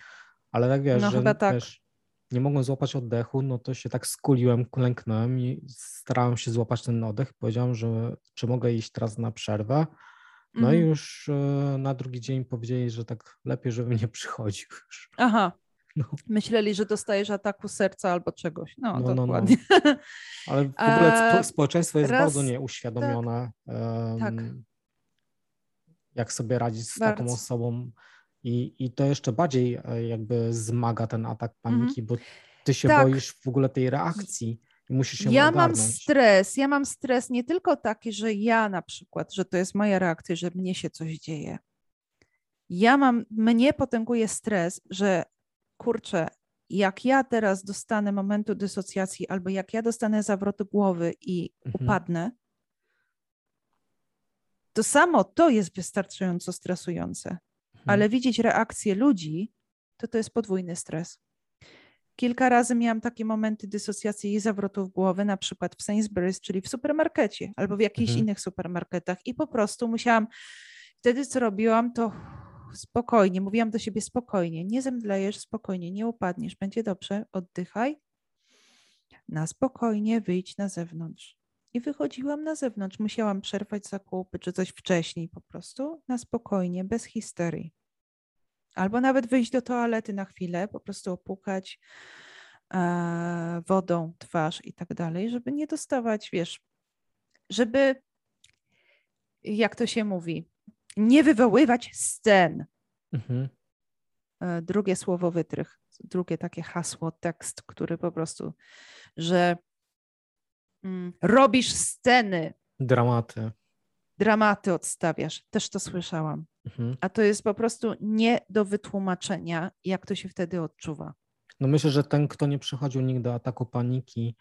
Ale tak wiesz, No, że tak. wiesz, nie mogłem złapać oddechu, no to się tak skuliłem, klęknąłem i starałem się złapać ten oddech. Powiedziałem, że czy mogę iść teraz na przerwę. No i Mhm. już e, na drugi dzień powiedzieli, że tak lepiej, żebym nie przychodził już. Aha, No, myśleli, że dostajesz ataku serca albo czegoś. No, No, no, no. dokładnie. ale w ogóle [laughs] A, społeczeństwo jest raz- bardzo nieuświadomione, tak. em, jak sobie radzić z Bardzo. taką osobą. I, I to jeszcze bardziej e, jakby zmaga ten atak paniki, bo ty się Tak. boisz w ogóle tej reakcji i musisz się Ja mam ogarnąć. stres, ja mam stres nie tylko taki, że ja na przykład, że to jest moja reakcja, że mnie się coś dzieje. Ja mam, mnie potęguje stres, że kurczę, jak ja teraz dostanę momentu dysocjacji, albo jak ja dostanę zawrotu głowy i Mhm. upadnę, to samo to jest wystarczająco stresujące. Mhm. Ale widzieć reakcje ludzi, to to jest podwójny stres. Kilka razy miałam takie momenty dysocjacji i zawrotów głowy, na przykład w Sainsbury's, czyli w supermarkecie albo w jakichś Mhm. innych supermarketach i po prostu musiałam, wtedy co robiłam, to spokojnie, mówiłam do siebie spokojnie, nie zemdlejesz, spokojnie, nie upadniesz, będzie dobrze, oddychaj, na spokojnie wyjdź na zewnątrz. I wychodziłam na zewnątrz, musiałam przerwać zakupy czy coś wcześniej po prostu, na spokojnie, bez histerii. Albo nawet wyjść do toalety na chwilę, po prostu opłukać e, wodą twarz i tak dalej, żeby nie dostawać, wiesz, żeby, jak to się mówi, nie wywoływać scen. Mhm. E, drugie słowo wytrych, drugie takie hasło, tekst, który po prostu, że robisz sceny, Dramaty. dramaty odstawiasz. Też to słyszałam. Mhm. A to jest po prostu nie do wytłumaczenia, jak to się wtedy odczuwa. No myślę, że ten, kto nie przechodził nigdy do ataku paniki,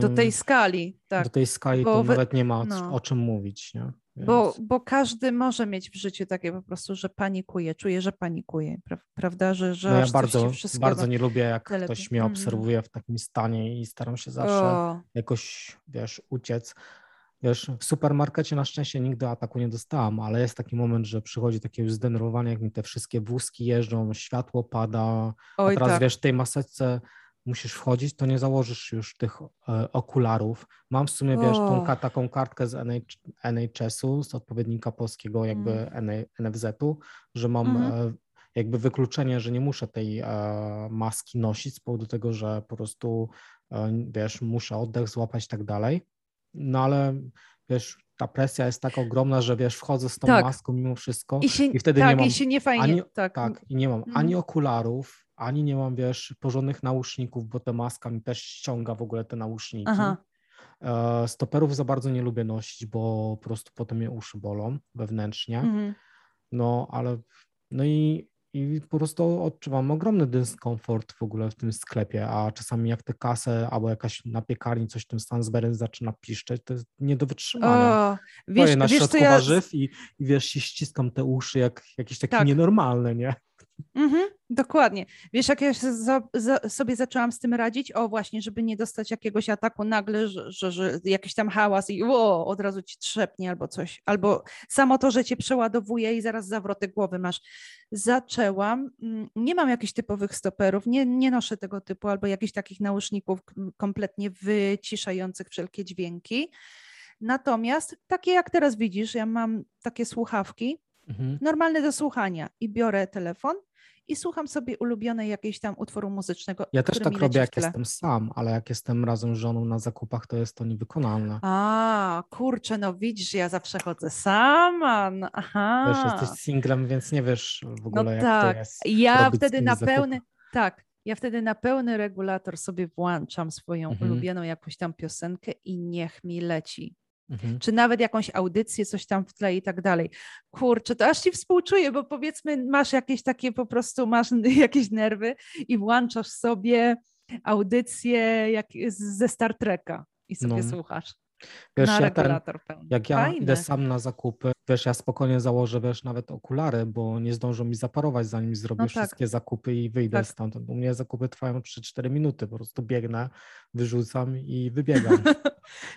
Do tej skali, tak. do tej skali, bo to wy- nawet nie ma no. o czym mówić. Nie? Bo, Więc- bo każdy może mieć w życiu takie po prostu, że panikuje, czuje, że panikuje, pra- prawda? Że, że No ja bardzo, bardzo nie lubię, jak ktoś mnie Mhm. obserwuje w takim stanie i staram się zawsze O, jakoś, wiesz, uciec. Wiesz, w supermarkecie na szczęście nigdy ataku nie dostałam, ale jest taki moment, że przychodzi takie już zdenerwowanie, jak mi te wszystkie wózki jeżdżą, światło pada, a oj teraz tak. wiesz, w tej maseczce musisz wchodzić, to nie założysz już tych e, okularów. Mam w sumie, wiesz, tą, O. taką kartkę z NH, NHS-u, z odpowiednika polskiego jakby Mm. NFZ-u, że mam e, jakby wykluczenie, że nie muszę tej e, maski nosić z powodu tego, że po prostu, wiesz, muszę oddech złapać i tak dalej. No ale, wiesz, ta presja jest tak ogromna, że wiesz, wchodzę z tą Tak. maską mimo wszystko I, się, i wtedy tak, nie mam i się nie fajnie, ani- tak. tak, i nie mam Mhm. ani okularów, ani nie mam, wiesz, porządnych nauszników, bo ta maska mi też ściąga w ogóle te nauszniki. Aha. E, Stoperów za bardzo nie lubię nosić, bo po prostu potem mnie uszy bolą wewnętrznie. Mhm. No, ale no i, i po prostu odczuwam ogromny dyskomfort w ogóle w tym sklepie, a czasami jak tę kasę albo jakaś na piekarni coś tym Stansberry zaczyna piszczeć, to jest nie do wytrzymania. O, wiesz, na wiesz środku ja... warzyw i, i wiesz, się ściskam te uszy jak jakiś taki Tak. nienormalny, nie? Mhm, dokładnie. Wiesz, jak ja za, za, sobie zaczęłam z tym radzić? O, właśnie, żeby nie dostać jakiegoś ataku nagle, że, że, że jakiś tam hałas i o, od razu ci trzepnie albo coś. Albo samo to, że cię przeładowuje i zaraz zawroty głowy masz. Zaczęłam, mm, nie mam jakichś typowych stoperów, nie, nie noszę tego typu, albo jakichś takich nauszników kompletnie wyciszających wszelkie dźwięki. Natomiast takie jak teraz widzisz, ja mam takie słuchawki, Mhm. normalne do słuchania i biorę telefon i słucham sobie ulubionej jakiejś tam utworu muzycznego. Ja też tak robię, jak jestem sam, ale jak jestem razem z żoną na zakupach, to jest to niewykonalne. A, kurczę, no widzisz, ja zawsze chodzę sama. No, aha. Wiesz, jesteś singlem, więc nie wiesz w no ogóle, jak tak. to jest. Ja wtedy na pełny, tak, ja wtedy na pełny regulator sobie włączam swoją Mhm. ulubioną jakąś tam piosenkę i niech mi leci. Mhm. czy nawet jakąś audycję, coś tam w tle i tak dalej. Kurczę, to aż ci współczuję, bo powiedzmy masz jakieś takie po prostu, masz [laughs] jakieś nerwy i włączasz sobie audycję jak ze Star Treka i sobie No. słuchasz Wiesz, na ja ten, pełny. jak ja Fajne. idę sam na zakupy, wiesz, ja spokojnie założę, wiesz, nawet okulary, bo nie zdążą mi zaparować, zanim zrobię tak. wszystkie zakupy i wyjdę Tak. stamtąd. U mnie zakupy trwają 3-4 minuty, po prostu biegnę, wyrzucam i wybiegam. [laughs]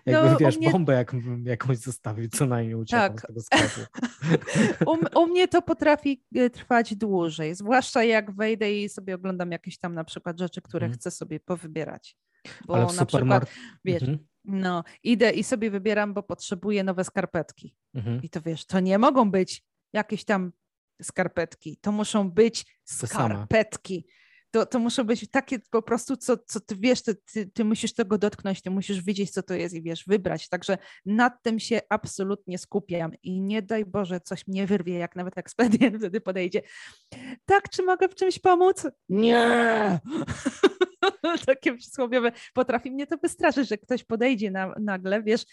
Jakby, No, wiesz, mnie- bombę jakbym jakąś zostawił, co najmniej uciekam Tak. z tego sklepu. [laughs] U, u mnie to potrafi e, trwać dłużej, zwłaszcza jak wejdę i sobie oglądam jakieś tam na przykład rzeczy, które Mhm. chcę sobie powybierać. Bo Ale w na przykład, wiesz, Mhm, no, idę i sobie wybieram, bo potrzebuję nowe skarpetki. mhm. I to wiesz, to nie mogą być jakieś tam skarpetki, to muszą być skarpetki. To, to muszą być takie po prostu, co, co ty wiesz, to ty, ty musisz tego dotknąć, ty musisz wiedzieć, co to jest i wiesz, wybrać. Także nad tym się absolutnie skupiam i nie daj Boże, coś mnie wyrwie, jak nawet ekspedient [laughs] wtedy podejdzie. Tak, czy mogę w czymś pomóc? Nie! [laughs] [laughs] Takie przysłowiowe. Potrafi mnie to wystraszyć, że ktoś podejdzie na, nagle, wiesz,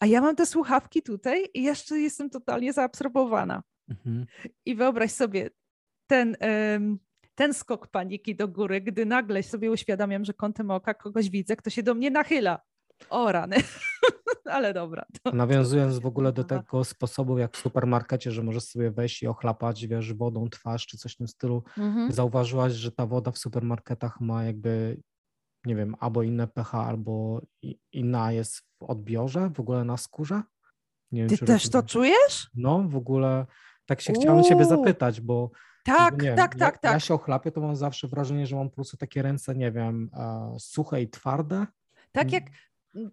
a ja mam te słuchawki tutaj i jeszcze jestem totalnie zaabsorbowana. Mhm. I wyobraź sobie ten, ten skok paniki do góry, gdy nagle sobie uświadamiam, że kątem oka kogoś widzę, kto się do mnie nachyla. O rany. [laughs] Ale dobra. To, Nawiązując w ogóle do tego sposobu, jak w supermarkecie, że możesz sobie wejść i ochlapać, wiesz, wodą twarz czy coś w tym stylu, mhm. zauważyłaś, że ta woda w supermarketach ma jakby, nie wiem, albo inne pH, albo inna jest w odbiorze, w ogóle na skórze? Nie wiem, Ty też to rozumiesz. czujesz? No, w ogóle tak się chciałem ciebie Uuu. zapytać, bo Tak, nie tak, ja, tak, ja tak. się ochlapię, to mam zawsze wrażenie, że mam po prostu takie ręce, nie wiem, e, suche i twarde. Tak jak,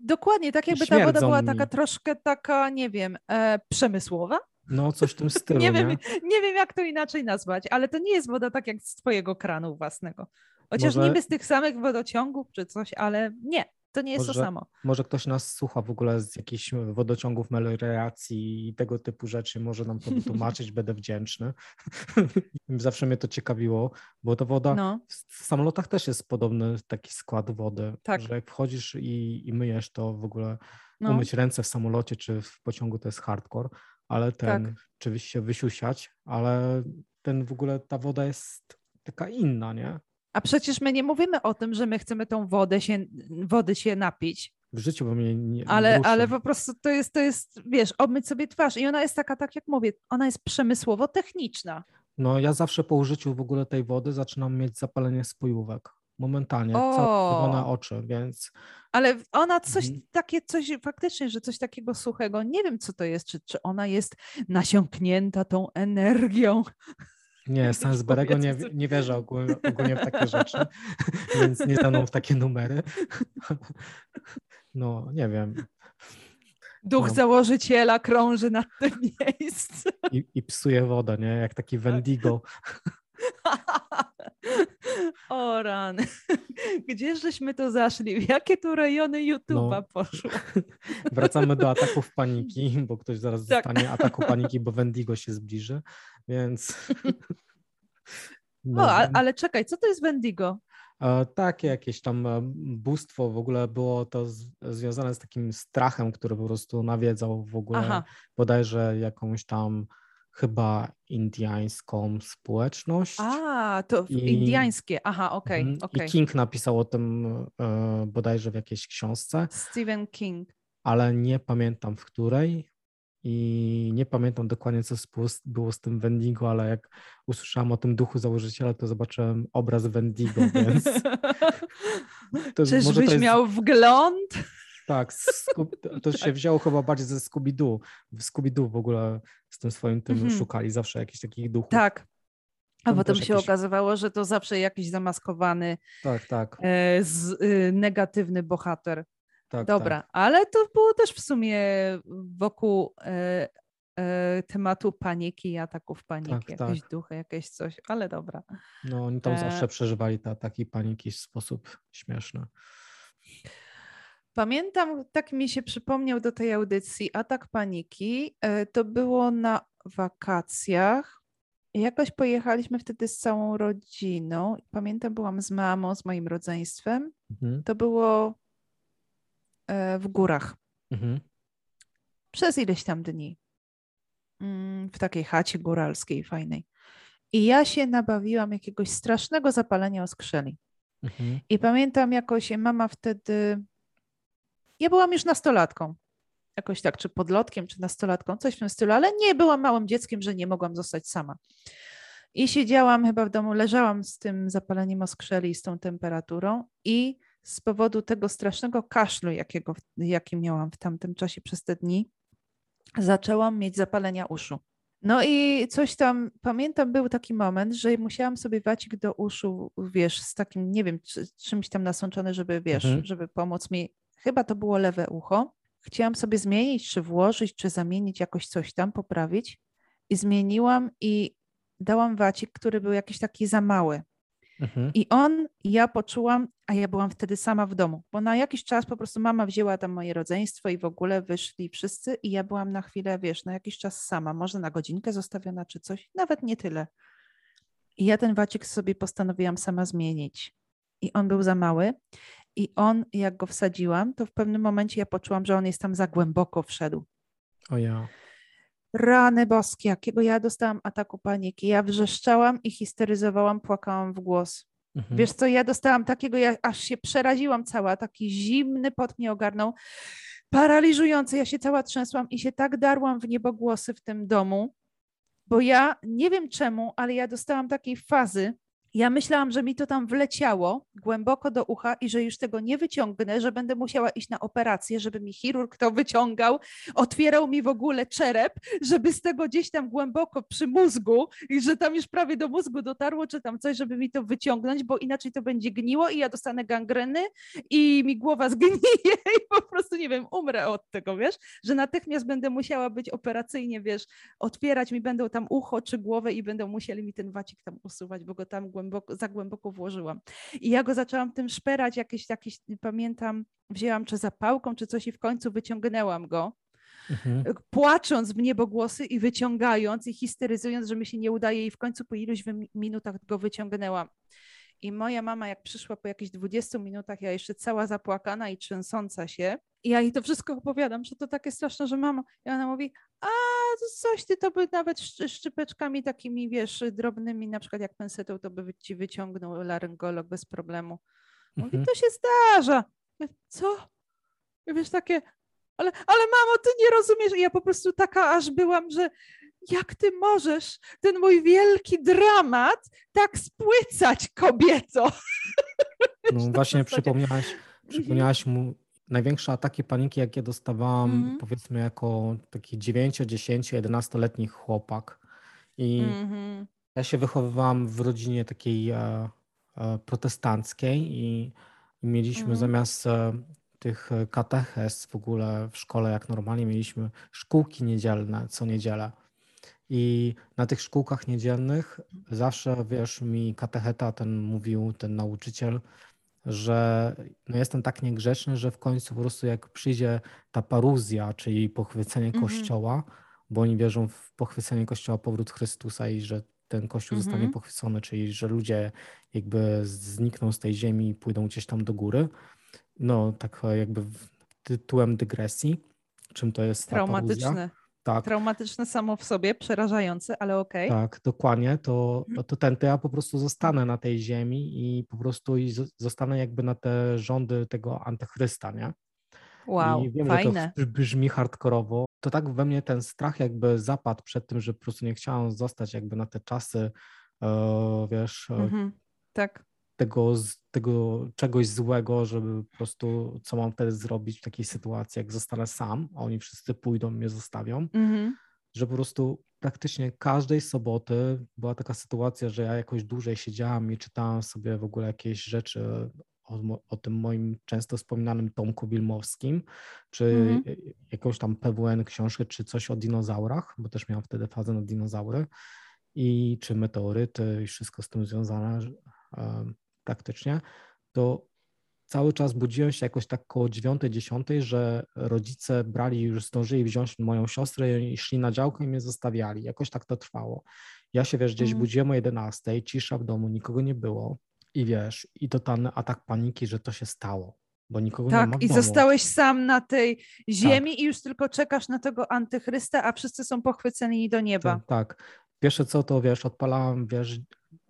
dokładnie, tak jakby ta woda była mi. taka troszkę taka, nie wiem, e, przemysłowa. No, coś w tym [laughs] stylu, Nie nie? wiem, nie wiem, jak to inaczej nazwać, ale to nie jest woda tak jak z twojego kranu własnego. Chociaż Może- niby z tych samych wodociągów czy coś, ale nie, to nie jest to Może- samo. Może ktoś nas słucha w ogóle z jakichś wodociągów melioracji i tego typu rzeczy, może nam to wytłumaczyć, [laughs] będę wdzięczny. [laughs] Zawsze mnie to ciekawiło, bo ta woda No, w samolotach też jest podobny taki skład wody, Tak. że jak wchodzisz i, i myjesz to w ogóle no. umyć ręce w samolocie czy w pociągu to jest hardcore, ale ten, tak. oczywiście się wysiusiać, ale ten w ogóle, ta woda jest taka inna, nie? A przecież my nie mówimy o tym, że my chcemy tą wodę się, wody się napić. W życiu bo mnie nie ale, ale po prostu to jest, to jest, wiesz, obmyć sobie twarz i ona jest taka, tak jak mówię, ona jest przemysłowo techniczna. No ja zawsze po użyciu w ogóle tej wody zaczynam mieć zapalenie spojówek. Momentalnie, całe oczy, więc... Ale ona coś mhm. takie, coś faktycznie, że coś takiego suchego, nie wiem co to jest, czy, czy ona jest nasiąknięta tą energią. Nie, Sainsberego nie, nie wierzę ogólnie, ogólnie w takie rzeczy, [laughs] więc nie staną w takie numery. [laughs] No, nie wiem. Duch no. założyciela krąży nad tym [laughs] miejscem. I, I psuje wodę, nie? Jak taki Wendigo. O rany. [laughs] Gdzie żeśmy to zaszli? W jakie tu rejony YouTube'a no. poszło? [laughs] Wracamy do ataków paniki, bo ktoś zaraz tak. dostanie ataku paniki, bo Wendigo się zbliży, więc... No. [laughs] O, ale czekaj, co to jest Wendigo? Takie jakieś tam e, bóstwo, w ogóle było to z, związane z takim strachem, który po prostu nawiedzał w ogóle Aha. bodajże jakąś tam chyba indiańską społeczność. A, to I, indiańskie, aha, okej. Okay, mhm, okay. I King napisał o tym e, bodajże w jakiejś książce. Stephen King. Ale nie pamiętam w której i nie pamiętam dokładnie, co było z tym Wendigo, ale jak usłyszałam o tym duchu założyciela, to zobaczyłem obraz Wendigo, więc... [laughs] To, Czyżbyś jest... miał wgląd? Tak, [laughs] to się tak. wzięło chyba bardziej ze Scooby-Doo. W Scooby-Doo w ogóle z tym swoim tym mm -hmm. szukali zawsze jakichś takich duchów. Tak. A potem się jakiś... okazywało, że to zawsze jakiś zamaskowany, tak, tak. E, z, y, negatywny bohater. Tak, Dobra, tak. ale to było też w sumie wokół e, e, tematu paniki, ataków paniki, tak, jakieś tak. duchy, jakieś coś, ale dobra. No oni tam e... zawsze przeżywali te ataki paniki w sposób śmieszny. Pamiętam, tak mi się przypomniał do tej audycji Atak Paniki. E, to było na wakacjach. Jakoś pojechaliśmy wtedy z całą rodziną. Pamiętam, byłam z mamą, z moim rodzeństwem. Mhm. To było e, w górach. Mhm. Przez ileś tam dni. Mm, w takiej chacie góralskiej, fajnej. I ja się nabawiłam jakiegoś strasznego zapalenia oskrzeli. Mhm. I pamiętam jakoś mama wtedy ja byłam już nastolatką. Jakoś tak, czy podlotkiem, czy nastolatką, coś w tym stylu, ale nie byłam małym dzieckiem, że nie mogłam zostać sama. I siedziałam chyba w domu, leżałam z tym zapaleniem oskrzeli, z tą temperaturą i z powodu tego strasznego kaszlu, jakiego, jaki miałam w tamtym czasie przez te dni, zaczęłam mieć zapalenia uszu. No i coś tam, pamiętam, był taki moment, że musiałam sobie wacik do uszu, wiesz, z takim, nie wiem, czymś tam nasączony, żeby, wiesz, mhm. żeby pomóc mi chyba to było lewe ucho. Chciałam sobie zmienić, czy włożyć, czy zamienić jakoś coś tam, poprawić. I zmieniłam i dałam wacik, który był jakiś taki za mały. Mhm. I on, ja poczułam, a ja byłam wtedy sama w domu, bo na jakiś czas po prostu mama wzięła tam moje rodzeństwo i w ogóle wyszli wszyscy i ja byłam na chwilę, wiesz, na jakiś czas sama, może na godzinkę zostawiona czy coś, nawet nie tyle. I ja ten wacik sobie postanowiłam sama zmienić. I on był za mały. I on, jak go wsadziłam, to w pewnym momencie ja poczułam, że on jest tam za głęboko wszedł. O ja. Rany boskie, jakiego ja dostałam ataku paniki. Ja wrzeszczałam i histeryzowałam, płakałam w głos. Mhm. Wiesz co, ja dostałam takiego, ja aż się przeraziłam cała, taki zimny pot mnie ogarnął, paraliżujący. Ja się cała trzęsłam i się tak darłam w niebogłosy w tym domu, bo ja nie wiem czemu, ale ja dostałam takiej fazy, ja myślałam, że mi to tam wleciało głęboko do ucha i że już tego nie wyciągnę, że będę musiała iść na operację, żeby mi chirurg to wyciągał, otwierał mi w ogóle czerep, żeby z tego gdzieś tam głęboko przy mózgu i że tam już prawie do mózgu dotarło, czy tam coś, żeby mi to wyciągnąć, bo inaczej to będzie gniło i ja dostanę gangreny i mi głowa zgnije [laughs] i po prostu, nie wiem, umrę od tego, wiesz, że natychmiast będę musiała być operacyjnie, wiesz, otwierać mi będą tam ucho czy głowę i będą musieli mi ten wacik tam usuwać, bo go tam głęboko głęboko, za głęboko włożyłam. I ja go zaczęłam tym szperać, jakieś, jakieś pamiętam, wzięłam czy zapałką, czy coś i w końcu wyciągnęłam go. Mhm. Płacząc w niebogłosy i wyciągając i histeryzując, że mi się nie udaje, i w końcu po iluś minutach go wyciągnęłam. I moja mama, jak przyszła po jakichś 20 minutach, ja jeszcze cała zapłakana i trzęsąca się, i ja jej to wszystko opowiadam, że to takie straszne, że mama. I ona mówi, a to coś, ty to by nawet szczypeczkami takimi, wiesz, drobnymi, na przykład jak pensetą, to by ci wyciągnął laryngolog bez problemu. Mówi, mhm. to się zdarza. Co? I wiesz, takie, ale, ale mamo, ty nie rozumiesz. I ja po prostu taka aż byłam, że jak ty możesz ten mój wielki dramat tak spłycać kobieco? [laughs] No właśnie przypomniałaś, przypomniałaś mu największe ataki paniki, jakie dostawałam, mm. powiedzmy, jako taki 9, 10, 11-letni chłopak. I mm -hmm. ja się wychowywałam w rodzinie takiej e, e, protestanckiej i mieliśmy mm. zamiast e, tych kateches w ogóle w szkole, jak normalnie mieliśmy szkółki niedzielne co niedzielę. I na tych szkółkach niedzielnych zawsze, wiesz, mi katecheta ten mówił, ten nauczyciel, że no jestem tak niegrzeczny, że w końcu po prostu jak przyjdzie ta paruzja, czyli pochwycenie mm -hmm. Kościoła, bo oni wierzą w pochwycenie Kościoła, powrót Chrystusa i że ten Kościół mm -hmm. zostanie pochwycony, czyli że ludzie jakby znikną z tej ziemi i pójdą gdzieś tam do góry. No tak jakby tytułem dygresji, czym to jest Traumatyczne. Tak. Traumatyczne samo w sobie, przerażające, ale okej. Okay. Tak, dokładnie. To, mhm. to ten, to ja po prostu zostanę na tej ziemi i po prostu zostanę jakby na te rządy tego antychrysta, nie? Wow, I wiem, fajne. że to brzmi hardkorowo. To tak we mnie ten strach jakby zapadł przed tym, że po prostu nie chciałam zostać jakby na te czasy, e, wiesz, e, mhm. tak tego, tego czegoś złego, żeby po prostu, co mam wtedy zrobić w takiej sytuacji, jak zostanę sam, a oni wszyscy pójdą, mnie zostawią, mm-hmm. że po prostu praktycznie każdej soboty była taka sytuacja, że ja jakoś dłużej siedziałam i czytałam sobie w ogóle jakieś rzeczy o, o tym moim często wspominanym Tomku Wilmowskim, czy mm-hmm. jakąś tam PWN książkę, czy coś o dinozaurach, bo też miałam wtedy fazę na dinozaury i czy meteoryty i wszystko z tym związane praktycznie, to cały czas budziłem się jakoś tak koło 9-10, że rodzice brali, już zdążyli wziąć moją siostrę i szli na działkę i mnie zostawiali. Jakoś tak to trwało. Ja się, wiesz, gdzieś mm. budziłem o 11, cisza w domu, nikogo nie było i wiesz, i totalny atak paniki, że to się stało, bo nikogo tak, nie ma Tak, i zostałeś sam na tej ziemi tak. i już tylko czekasz na tego antychrysta, a wszyscy są pochwyceni do nieba. Tak, tak. Pierwsze co to, wiesz, odpalałem, wiesz,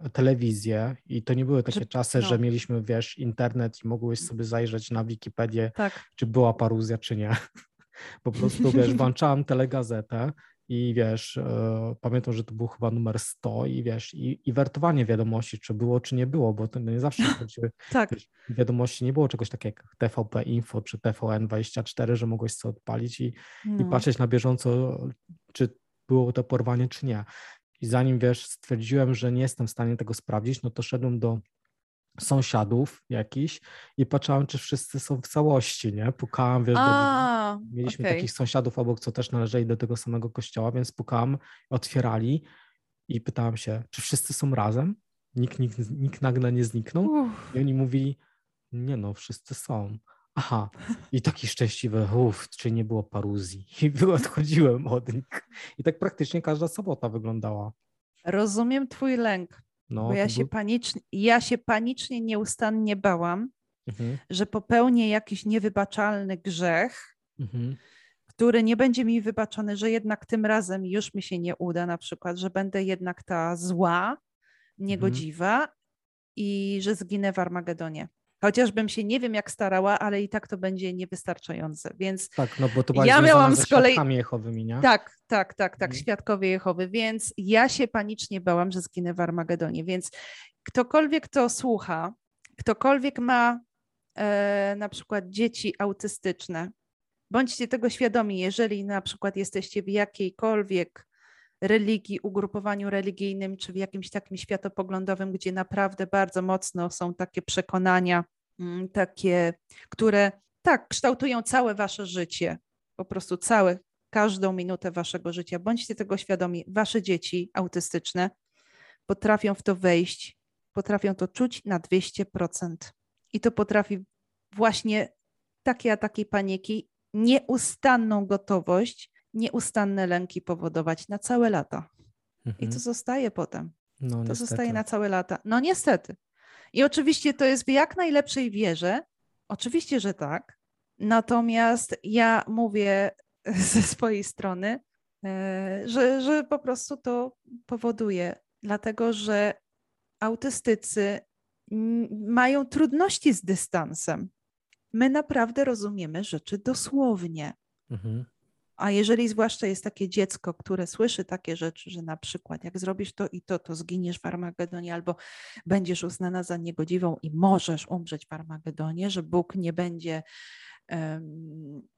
telewizję i to nie były takie że, czasy, no. że mieliśmy, wiesz, internet i mogłeś sobie zajrzeć na Wikipedię, tak. czy była paruzja, czy nie. [laughs] Po prostu, wiesz, [laughs] włączałem telegazetę i wiesz, e, pamiętam, że to był chyba numer 100 i wiesz, i, i wertowanie wiadomości, czy było, czy nie było, bo to nie zawsze [laughs] chodziły, tak. wiesz, wiadomości nie było czegoś takiego jak TVP Info czy TVN24, że mogłeś sobie odpalić i, no. i patrzeć na bieżąco, czy było to porwanie, czy nie. I zanim wiesz, stwierdziłem, że nie jestem w stanie tego sprawdzić, no to szedłem do sąsiadów jakichś i patrzyłem, czy wszyscy są w całości, nie? Pukałem, wiesz, A, do... mieliśmy okay. takich sąsiadów obok, co też należeli do tego samego kościoła, więc pukałem, otwierali i pytałem się, czy wszyscy są razem? Nikt, nikt, nikt nagle nie zniknął? Uff. I oni mówili, nie no, wszyscy są. Aha, i taki szczęśliwy, uff, czy nie było paruzji. [laughs] I odchodziłem od nich. I tak praktycznie każda sobota wyglądała. Rozumiem twój lęk, no, bo ja się, panicznie, ja się panicznie nieustannie bałam, mhm. że popełnię jakiś niewybaczalny grzech, mhm. który nie będzie mi wybaczony, że jednak tym razem już mi się nie uda, na przykład, że będę jednak ta zła, mhm. niegodziwa mhm. i że zginę w Armagedonie. Chociażbym się nie wiem jak starała, ale i tak to będzie niewystarczające. Więc tak, no bo to ja miałam z kolei Jehowymi, nie? Tak, tak, tak, tak, mhm. świadkowie Jehowy, więc ja się panicznie bałam, że zginę w Armagedonie. Więc ktokolwiek to słucha, ktokolwiek ma e, na przykład dzieci autystyczne, bądźcie tego świadomi, jeżeli na przykład jesteście w jakiejkolwiek religii, ugrupowaniu religijnym, czy w jakimś takim światopoglądowym, gdzie naprawdę bardzo mocno są takie przekonania, takie, które tak, kształtują całe wasze życie, po prostu całe, każdą minutę waszego życia. Bądźcie tego świadomi. Wasze dzieci autystyczne potrafią w to wejść, potrafią to czuć na 200%. I to potrafi właśnie takie ataki paniki, nieustanną gotowość nieustanne lęki powodować na całe lata. Mhm. I to zostaje potem. No, to niestety. zostaje na całe lata. No niestety. I oczywiście to jest w jak najlepszej wierze. Oczywiście, że tak. Natomiast ja mówię [laughs] ze swojej strony, e, że, że po prostu to powoduje, dlatego że autystycy mają trudności z dystansem. My naprawdę rozumiemy rzeczy dosłownie. Mhm. A jeżeli zwłaszcza jest takie dziecko, które słyszy takie rzeczy, że na przykład jak zrobisz to i to, to zginiesz w Armagedonie, albo będziesz uznana za niegodziwą i możesz umrzeć w Armagedonie, że Bóg nie będzie,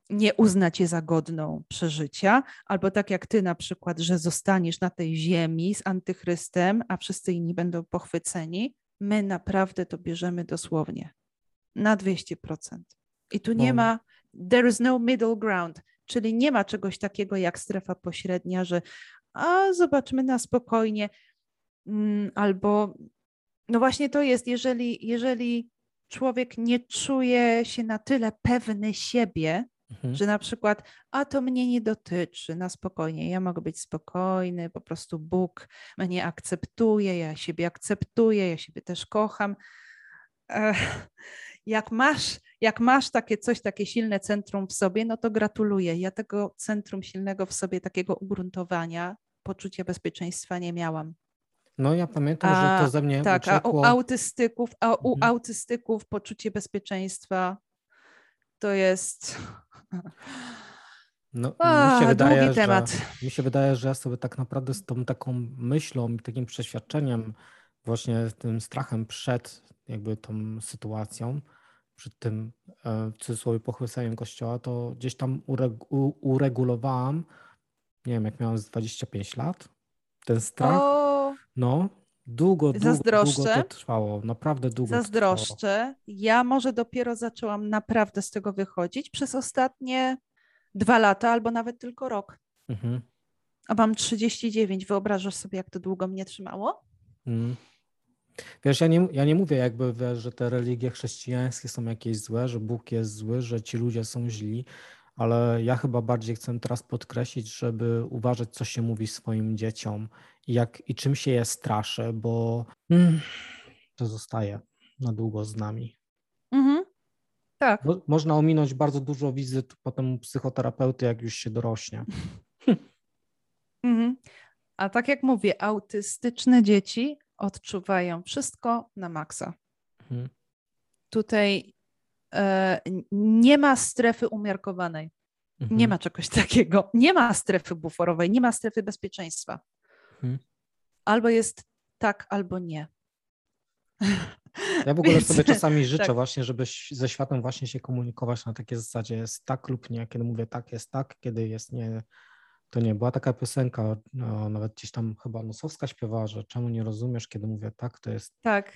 nie uzna cię za godną przeżycia, albo tak jak ty na przykład, że zostaniesz na tej ziemi z antychrystem, a wszyscy inni będą pochwyceni, my naprawdę to bierzemy dosłownie na 200%. I tu nie ma, there is no middle ground, czyli nie ma czegoś takiego jak strefa pośrednia, że a zobaczmy na spokojnie, mm, albo no właśnie to jest, jeżeli, jeżeli człowiek nie czuje się na tyle pewny siebie, mhm. że na przykład, a to mnie nie dotyczy, na spokojnie, ja mogę być spokojny, po prostu Bóg mnie akceptuje, ja siebie akceptuję, ja siebie też kocham. Jak masz, jak masz takie coś, takie silne centrum w sobie, no to gratuluję. Ja tego centrum silnego w sobie, takiego ugruntowania, poczucia bezpieczeństwa nie miałam. No ja pamiętam, a, że to ze mnie Tak, uciekło. a u autystyków, a u mhm. autystyków poczucie bezpieczeństwa to jest [laughs] no, A, mi się wydaje, temat. Że, mi się wydaje, że ja sobie tak naprawdę z tą taką myślą i takim przeświadczeniem, właśnie tym strachem przed jakby tą sytuacją, przed tym e, w cudzysłowie pochwyceniem kościoła, to gdzieś tam uregulowałam, nie wiem, jak miałem z 25 lat, ten strach. O, no, długo, długo, długo to trwało, naprawdę długo Zazdroszczę. Ja może dopiero zaczęłam naprawdę z tego wychodzić przez ostatnie dwa lata albo nawet tylko rok. Mhm. A mam 39. Wyobrażasz sobie, jak to długo mnie trzymało? Mhm. Wiesz, ja nie, ja nie mówię jakby, wiesz, że te religie chrześcijańskie są jakieś złe, że Bóg jest zły, że ci ludzie są źli, ale ja chyba bardziej chcę teraz podkreślić, żeby uważać, co się mówi swoim dzieciom i, jak, i czym się je straszy, bo mm, to zostaje na długo z nami. Mhm. Tak. Bo można ominąć bardzo dużo wizyt potem psychoterapeuty, jak już się dorośnie. [laughs] Mhm. A tak jak mówię, autystyczne dzieci odczuwają wszystko na maksa. Mhm. Tutaj e, nie ma strefy umiarkowanej. Mhm. Nie ma czegoś [laughs] takiego. Nie ma strefy buforowej, nie ma strefy bezpieczeństwa. Mhm. Albo jest tak, albo nie. Ja w ogóle Więc, sobie [laughs] czasami życzę tak. właśnie, żeby ze światem właśnie się komunikować na takiej zasadzie jest tak lub nie. Kiedy mówię tak, jest tak, kiedy jest nie, to nie. Była taka piosenka, no, nawet gdzieś tam chyba Nosowska śpiewała, że czemu nie rozumiesz, kiedy mówię tak, to jest tak.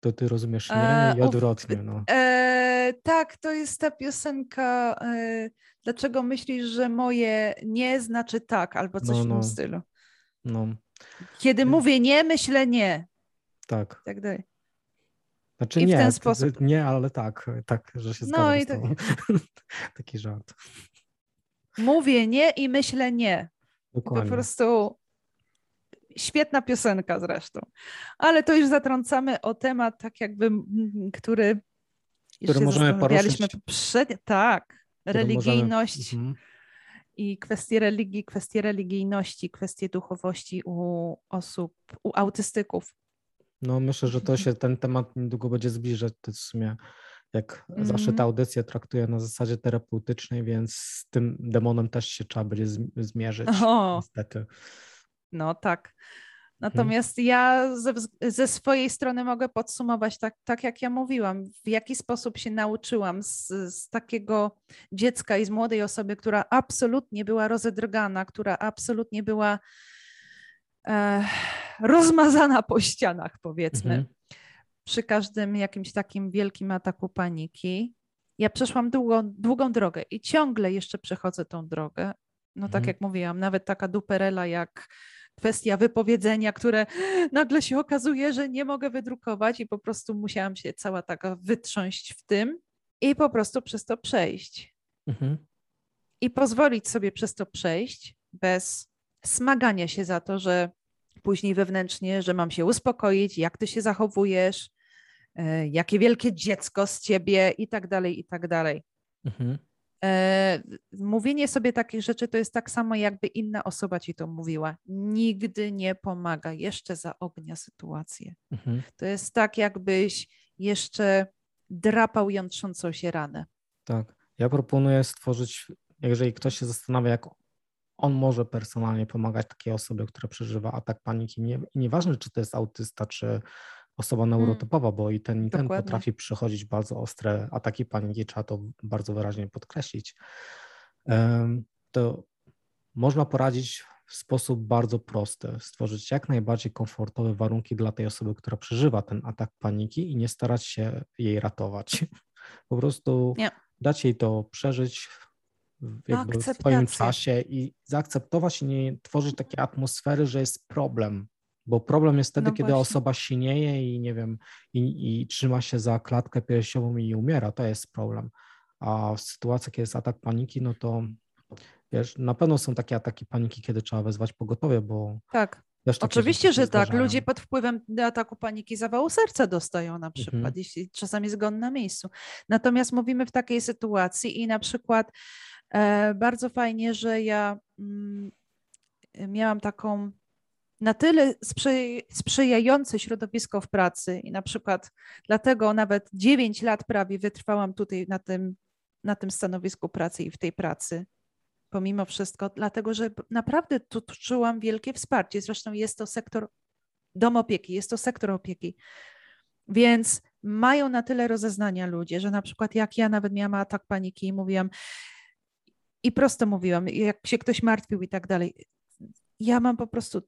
To ty rozumiesz nie e, i odwrotnie. No. E, tak, to jest ta piosenka. E, dlaczego myślisz, że moje nie znaczy tak, albo coś no, no. w tym no. stylu? No. Kiedy mówię nie, myślę nie. Tak. Tak dalej. Znaczy I nie, w ten sposób. Nie, ale tak, tak, że się zgadzam no i tak. [laughs] Taki żart. Mówię nie i myślę nie. Dokładnie. Po prostu świetna piosenka zresztą. Ale to już zatrącamy o temat, tak jakby, który, który możemy poruszyć. Poprzednio. Tak, religijność możemy... mhm. i kwestie religii, kwestie religijności, kwestie duchowości u osób, u autystyków. No myślę, że to się ten temat niedługo będzie zbliżać. To w sumie jak mm. zawsze ta mhm. audycja traktuje na zasadzie terapeutycznej, więc z tym demonem też się trzeba będzie zmierzyć. O. Niestety. No tak. Mhm. Natomiast hmm. ja ze, ze, swojej strony mogę podsumować tak, tak, jak ja mówiłam, w jaki sposób się nauczyłam z, z takiego dziecka i z młodej osoby, która absolutnie była rozedrgana, która absolutnie była e, rozmazana po ścianach, powiedzmy, mhm. Przy każdym jakimś takim wielkim ataku paniki. Ja przeszłam długą, długą drogę i ciągle jeszcze przechodzę tą drogę. No tak mhm. jak mówiłam, nawet taka duperela jak kwestia wypowiedzenia, które nagle się okazuje, że nie mogę wydrukować i po prostu musiałam się cała taka wytrząść w tym i po prostu przez to przejść. Mhm. I pozwolić sobie przez to przejść bez smagania się za to, że później wewnętrznie, że mam się uspokoić, jak ty się zachowujesz, e, jakie wielkie dziecko z ciebie i tak dalej, i tak dalej. Mhm. E, mówienie sobie takich rzeczy to jest tak samo, jakby inna osoba ci to mówiła. Nigdy nie pomaga, jeszcze zaognia sytuację. Mhm. To jest tak, jakbyś jeszcze drapał jątrzącą się ranę. Tak. Ja proponuję stworzyć, jeżeli ktoś się zastanawia, jak on może personalnie pomagać takiej osobie, która przeżywa atak paniki. Nie, nieważne, czy to jest autysta, czy osoba neurotypowa, bo i ten, i ten Dokładnie. potrafi przechodzić bardzo ostre ataki paniki, trzeba to bardzo wyraźnie podkreślić. To można poradzić w sposób bardzo prosty, stworzyć jak najbardziej komfortowe warunki dla tej osoby, która przeżywa ten atak paniki i nie starać się jej ratować. [laughs] Po prostu Nie. dać jej to przeżyć w- jakby w swoim czasie i zaakceptować i nie tworzyć takiej atmosfery, że jest problem. Bo problem jest wtedy, No kiedy osoba sinieje i nie wiem, i, i trzyma się za klatkę piersiową i umiera. To jest problem. A w sytuacji, kiedy jest atak paniki, no to wiesz, na pewno są takie ataki paniki, kiedy trzeba wezwać pogotowie, bo Tak. Oczywiście, że tak. zdarzają. Ludzie pod wpływem ataku paniki zawału serca dostają na przykład, Mhm. jeśli czasami zgon na miejscu. Natomiast mówimy w takiej sytuacji i na przykład bardzo fajnie, że ja mm, miałam taką na tyle sprzyj, sprzyjające środowisko w pracy i na przykład dlatego nawet 9 lat prawie wytrwałam tutaj na tym, na tym stanowisku pracy i w tej pracy. Pomimo wszystko, dlatego że naprawdę tu czułam wielkie wsparcie. Zresztą jest to sektor dom opieki, jest to sektor opieki. Więc mają na tyle rozeznania ludzie, że na przykład jak ja nawet miałam atak paniki i mówiłam i prosto mówiłam, jak się ktoś martwił i tak dalej. Ja mam po prostu,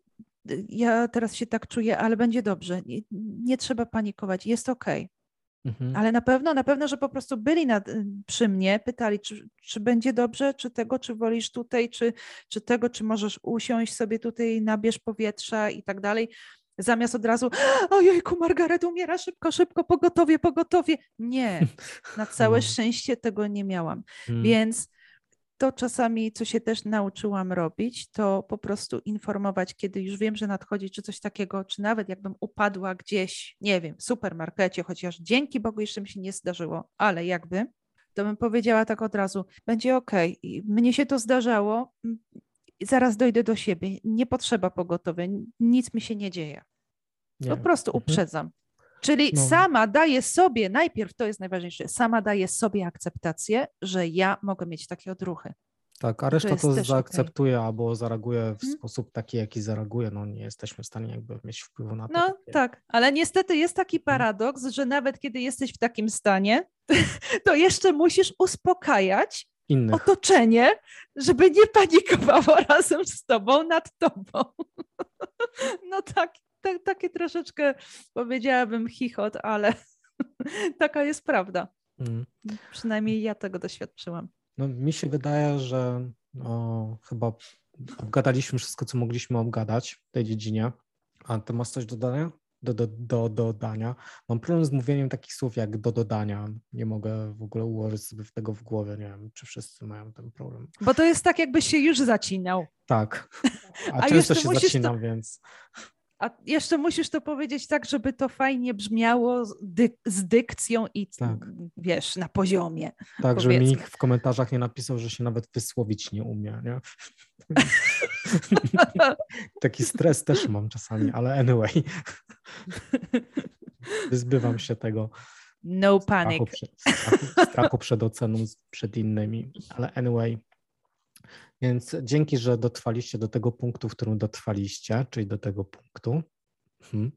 ja teraz się tak czuję, ale będzie dobrze. Nie, nie trzeba panikować, jest okej. Mhm. Ale na pewno, na pewno, że po prostu byli nad, przy mnie, pytali, czy, czy będzie dobrze, czy tego, czy wolisz tutaj, czy, czy tego, czy możesz usiąść sobie tutaj, nabierz powietrza i tak dalej. Zamiast od razu, ojejku, Margaret umiera, szybko, szybko, pogotowie, pogotowie. Nie, [laughs] na całe No. szczęście tego nie miałam. Mm. Więc to czasami, co się też nauczyłam robić, to po prostu informować, kiedy już wiem, że nadchodzi, czy coś takiego, czy nawet jakbym upadła gdzieś, nie wiem, w supermarkecie, chociaż dzięki Bogu jeszcze mi się nie zdarzyło, ale jakby, to bym powiedziała tak od razu, będzie ok, mnie się to zdarzało, zaraz dojdę do siebie, nie potrzeba pogotowia, nic mi się nie dzieje. Nie. Po prostu Mhm. uprzedzam. Czyli No. sama daję sobie, najpierw to jest najważniejsze, sama daję sobie akceptację, że ja mogę mieć takie odruchy. Tak, a reszta to, okej. zaakceptuje albo zareaguje w Mhm. sposób taki, jaki zareaguje. No nie jesteśmy w stanie jakby mieć wpływu na to. No takie- tak, ale niestety jest taki paradoks, że nawet kiedy jesteś w takim stanie, [laughs] to jeszcze musisz uspokajać Innych. otoczenie, żeby nie panikowało [laughs] razem z tobą nad tobą. [laughs] No tak, tak takie troszeczkę powiedziałabym chichot, ale [laughs] taka jest prawda. Mm. Przynajmniej ja tego doświadczyłam. No, mi się wydaje, że no, chyba obgadaliśmy wszystko, co mogliśmy obgadać w tej dziedzinie. A ty masz coś do dodania? Do, do, do dodania. Mam problem z mówieniem takich słów jak do dodania. Nie mogę w ogóle ułożyć sobie tego w głowie. Nie wiem, czy wszyscy mają ten problem. Bo to jest tak, jakbyś się już zacinał. Tak. [laughs] A, A często się musisz to- zacinam, więc A jeszcze musisz to powiedzieć tak, żeby to fajnie brzmiało z, dy- z dykcją i Tak. wiesz, na poziomie. tak, żeby mi nikt w komentarzach nie napisał, że się nawet wysłowić nie umie. Nie? [laughs] Taki stres też mam czasami, ale anyway. Wyzbywam się tego No panic. strachu, przed, strachu, strachu przed oceną, przed innymi, ale anyway. Więc dzięki, że dotrwaliście do tego punktu, w którym dotrwaliście, czyli do tego punktu. Mhm.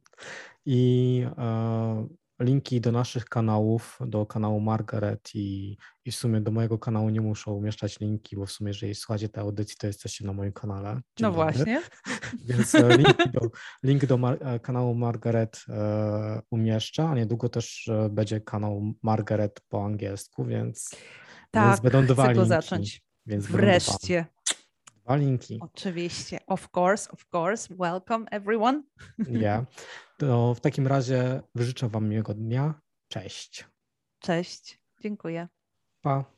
I e, linki do naszych kanałów, do kanału Margaret i, i w sumie do mojego kanału nie muszą umieszczać linki, bo w sumie jeżeli słuchacie tej audycji, to jesteście na moim kanale. Dzień No dobry. właśnie. [laughs] Więc e, link do, link do Mar- e, kanału Margaret e, umieszczę, a niedługo też będzie kanał Margaret po angielsku, więc, Tak, więc będą dwa chcę go linki. zacząć. Więc Wreszcie. Dwa linki. Oczywiście. Of course, of course. Welcome everyone. Ja. [laughs] To w takim razie życzę Wam miłego dnia. Cześć. Cześć. Dziękuję. Pa.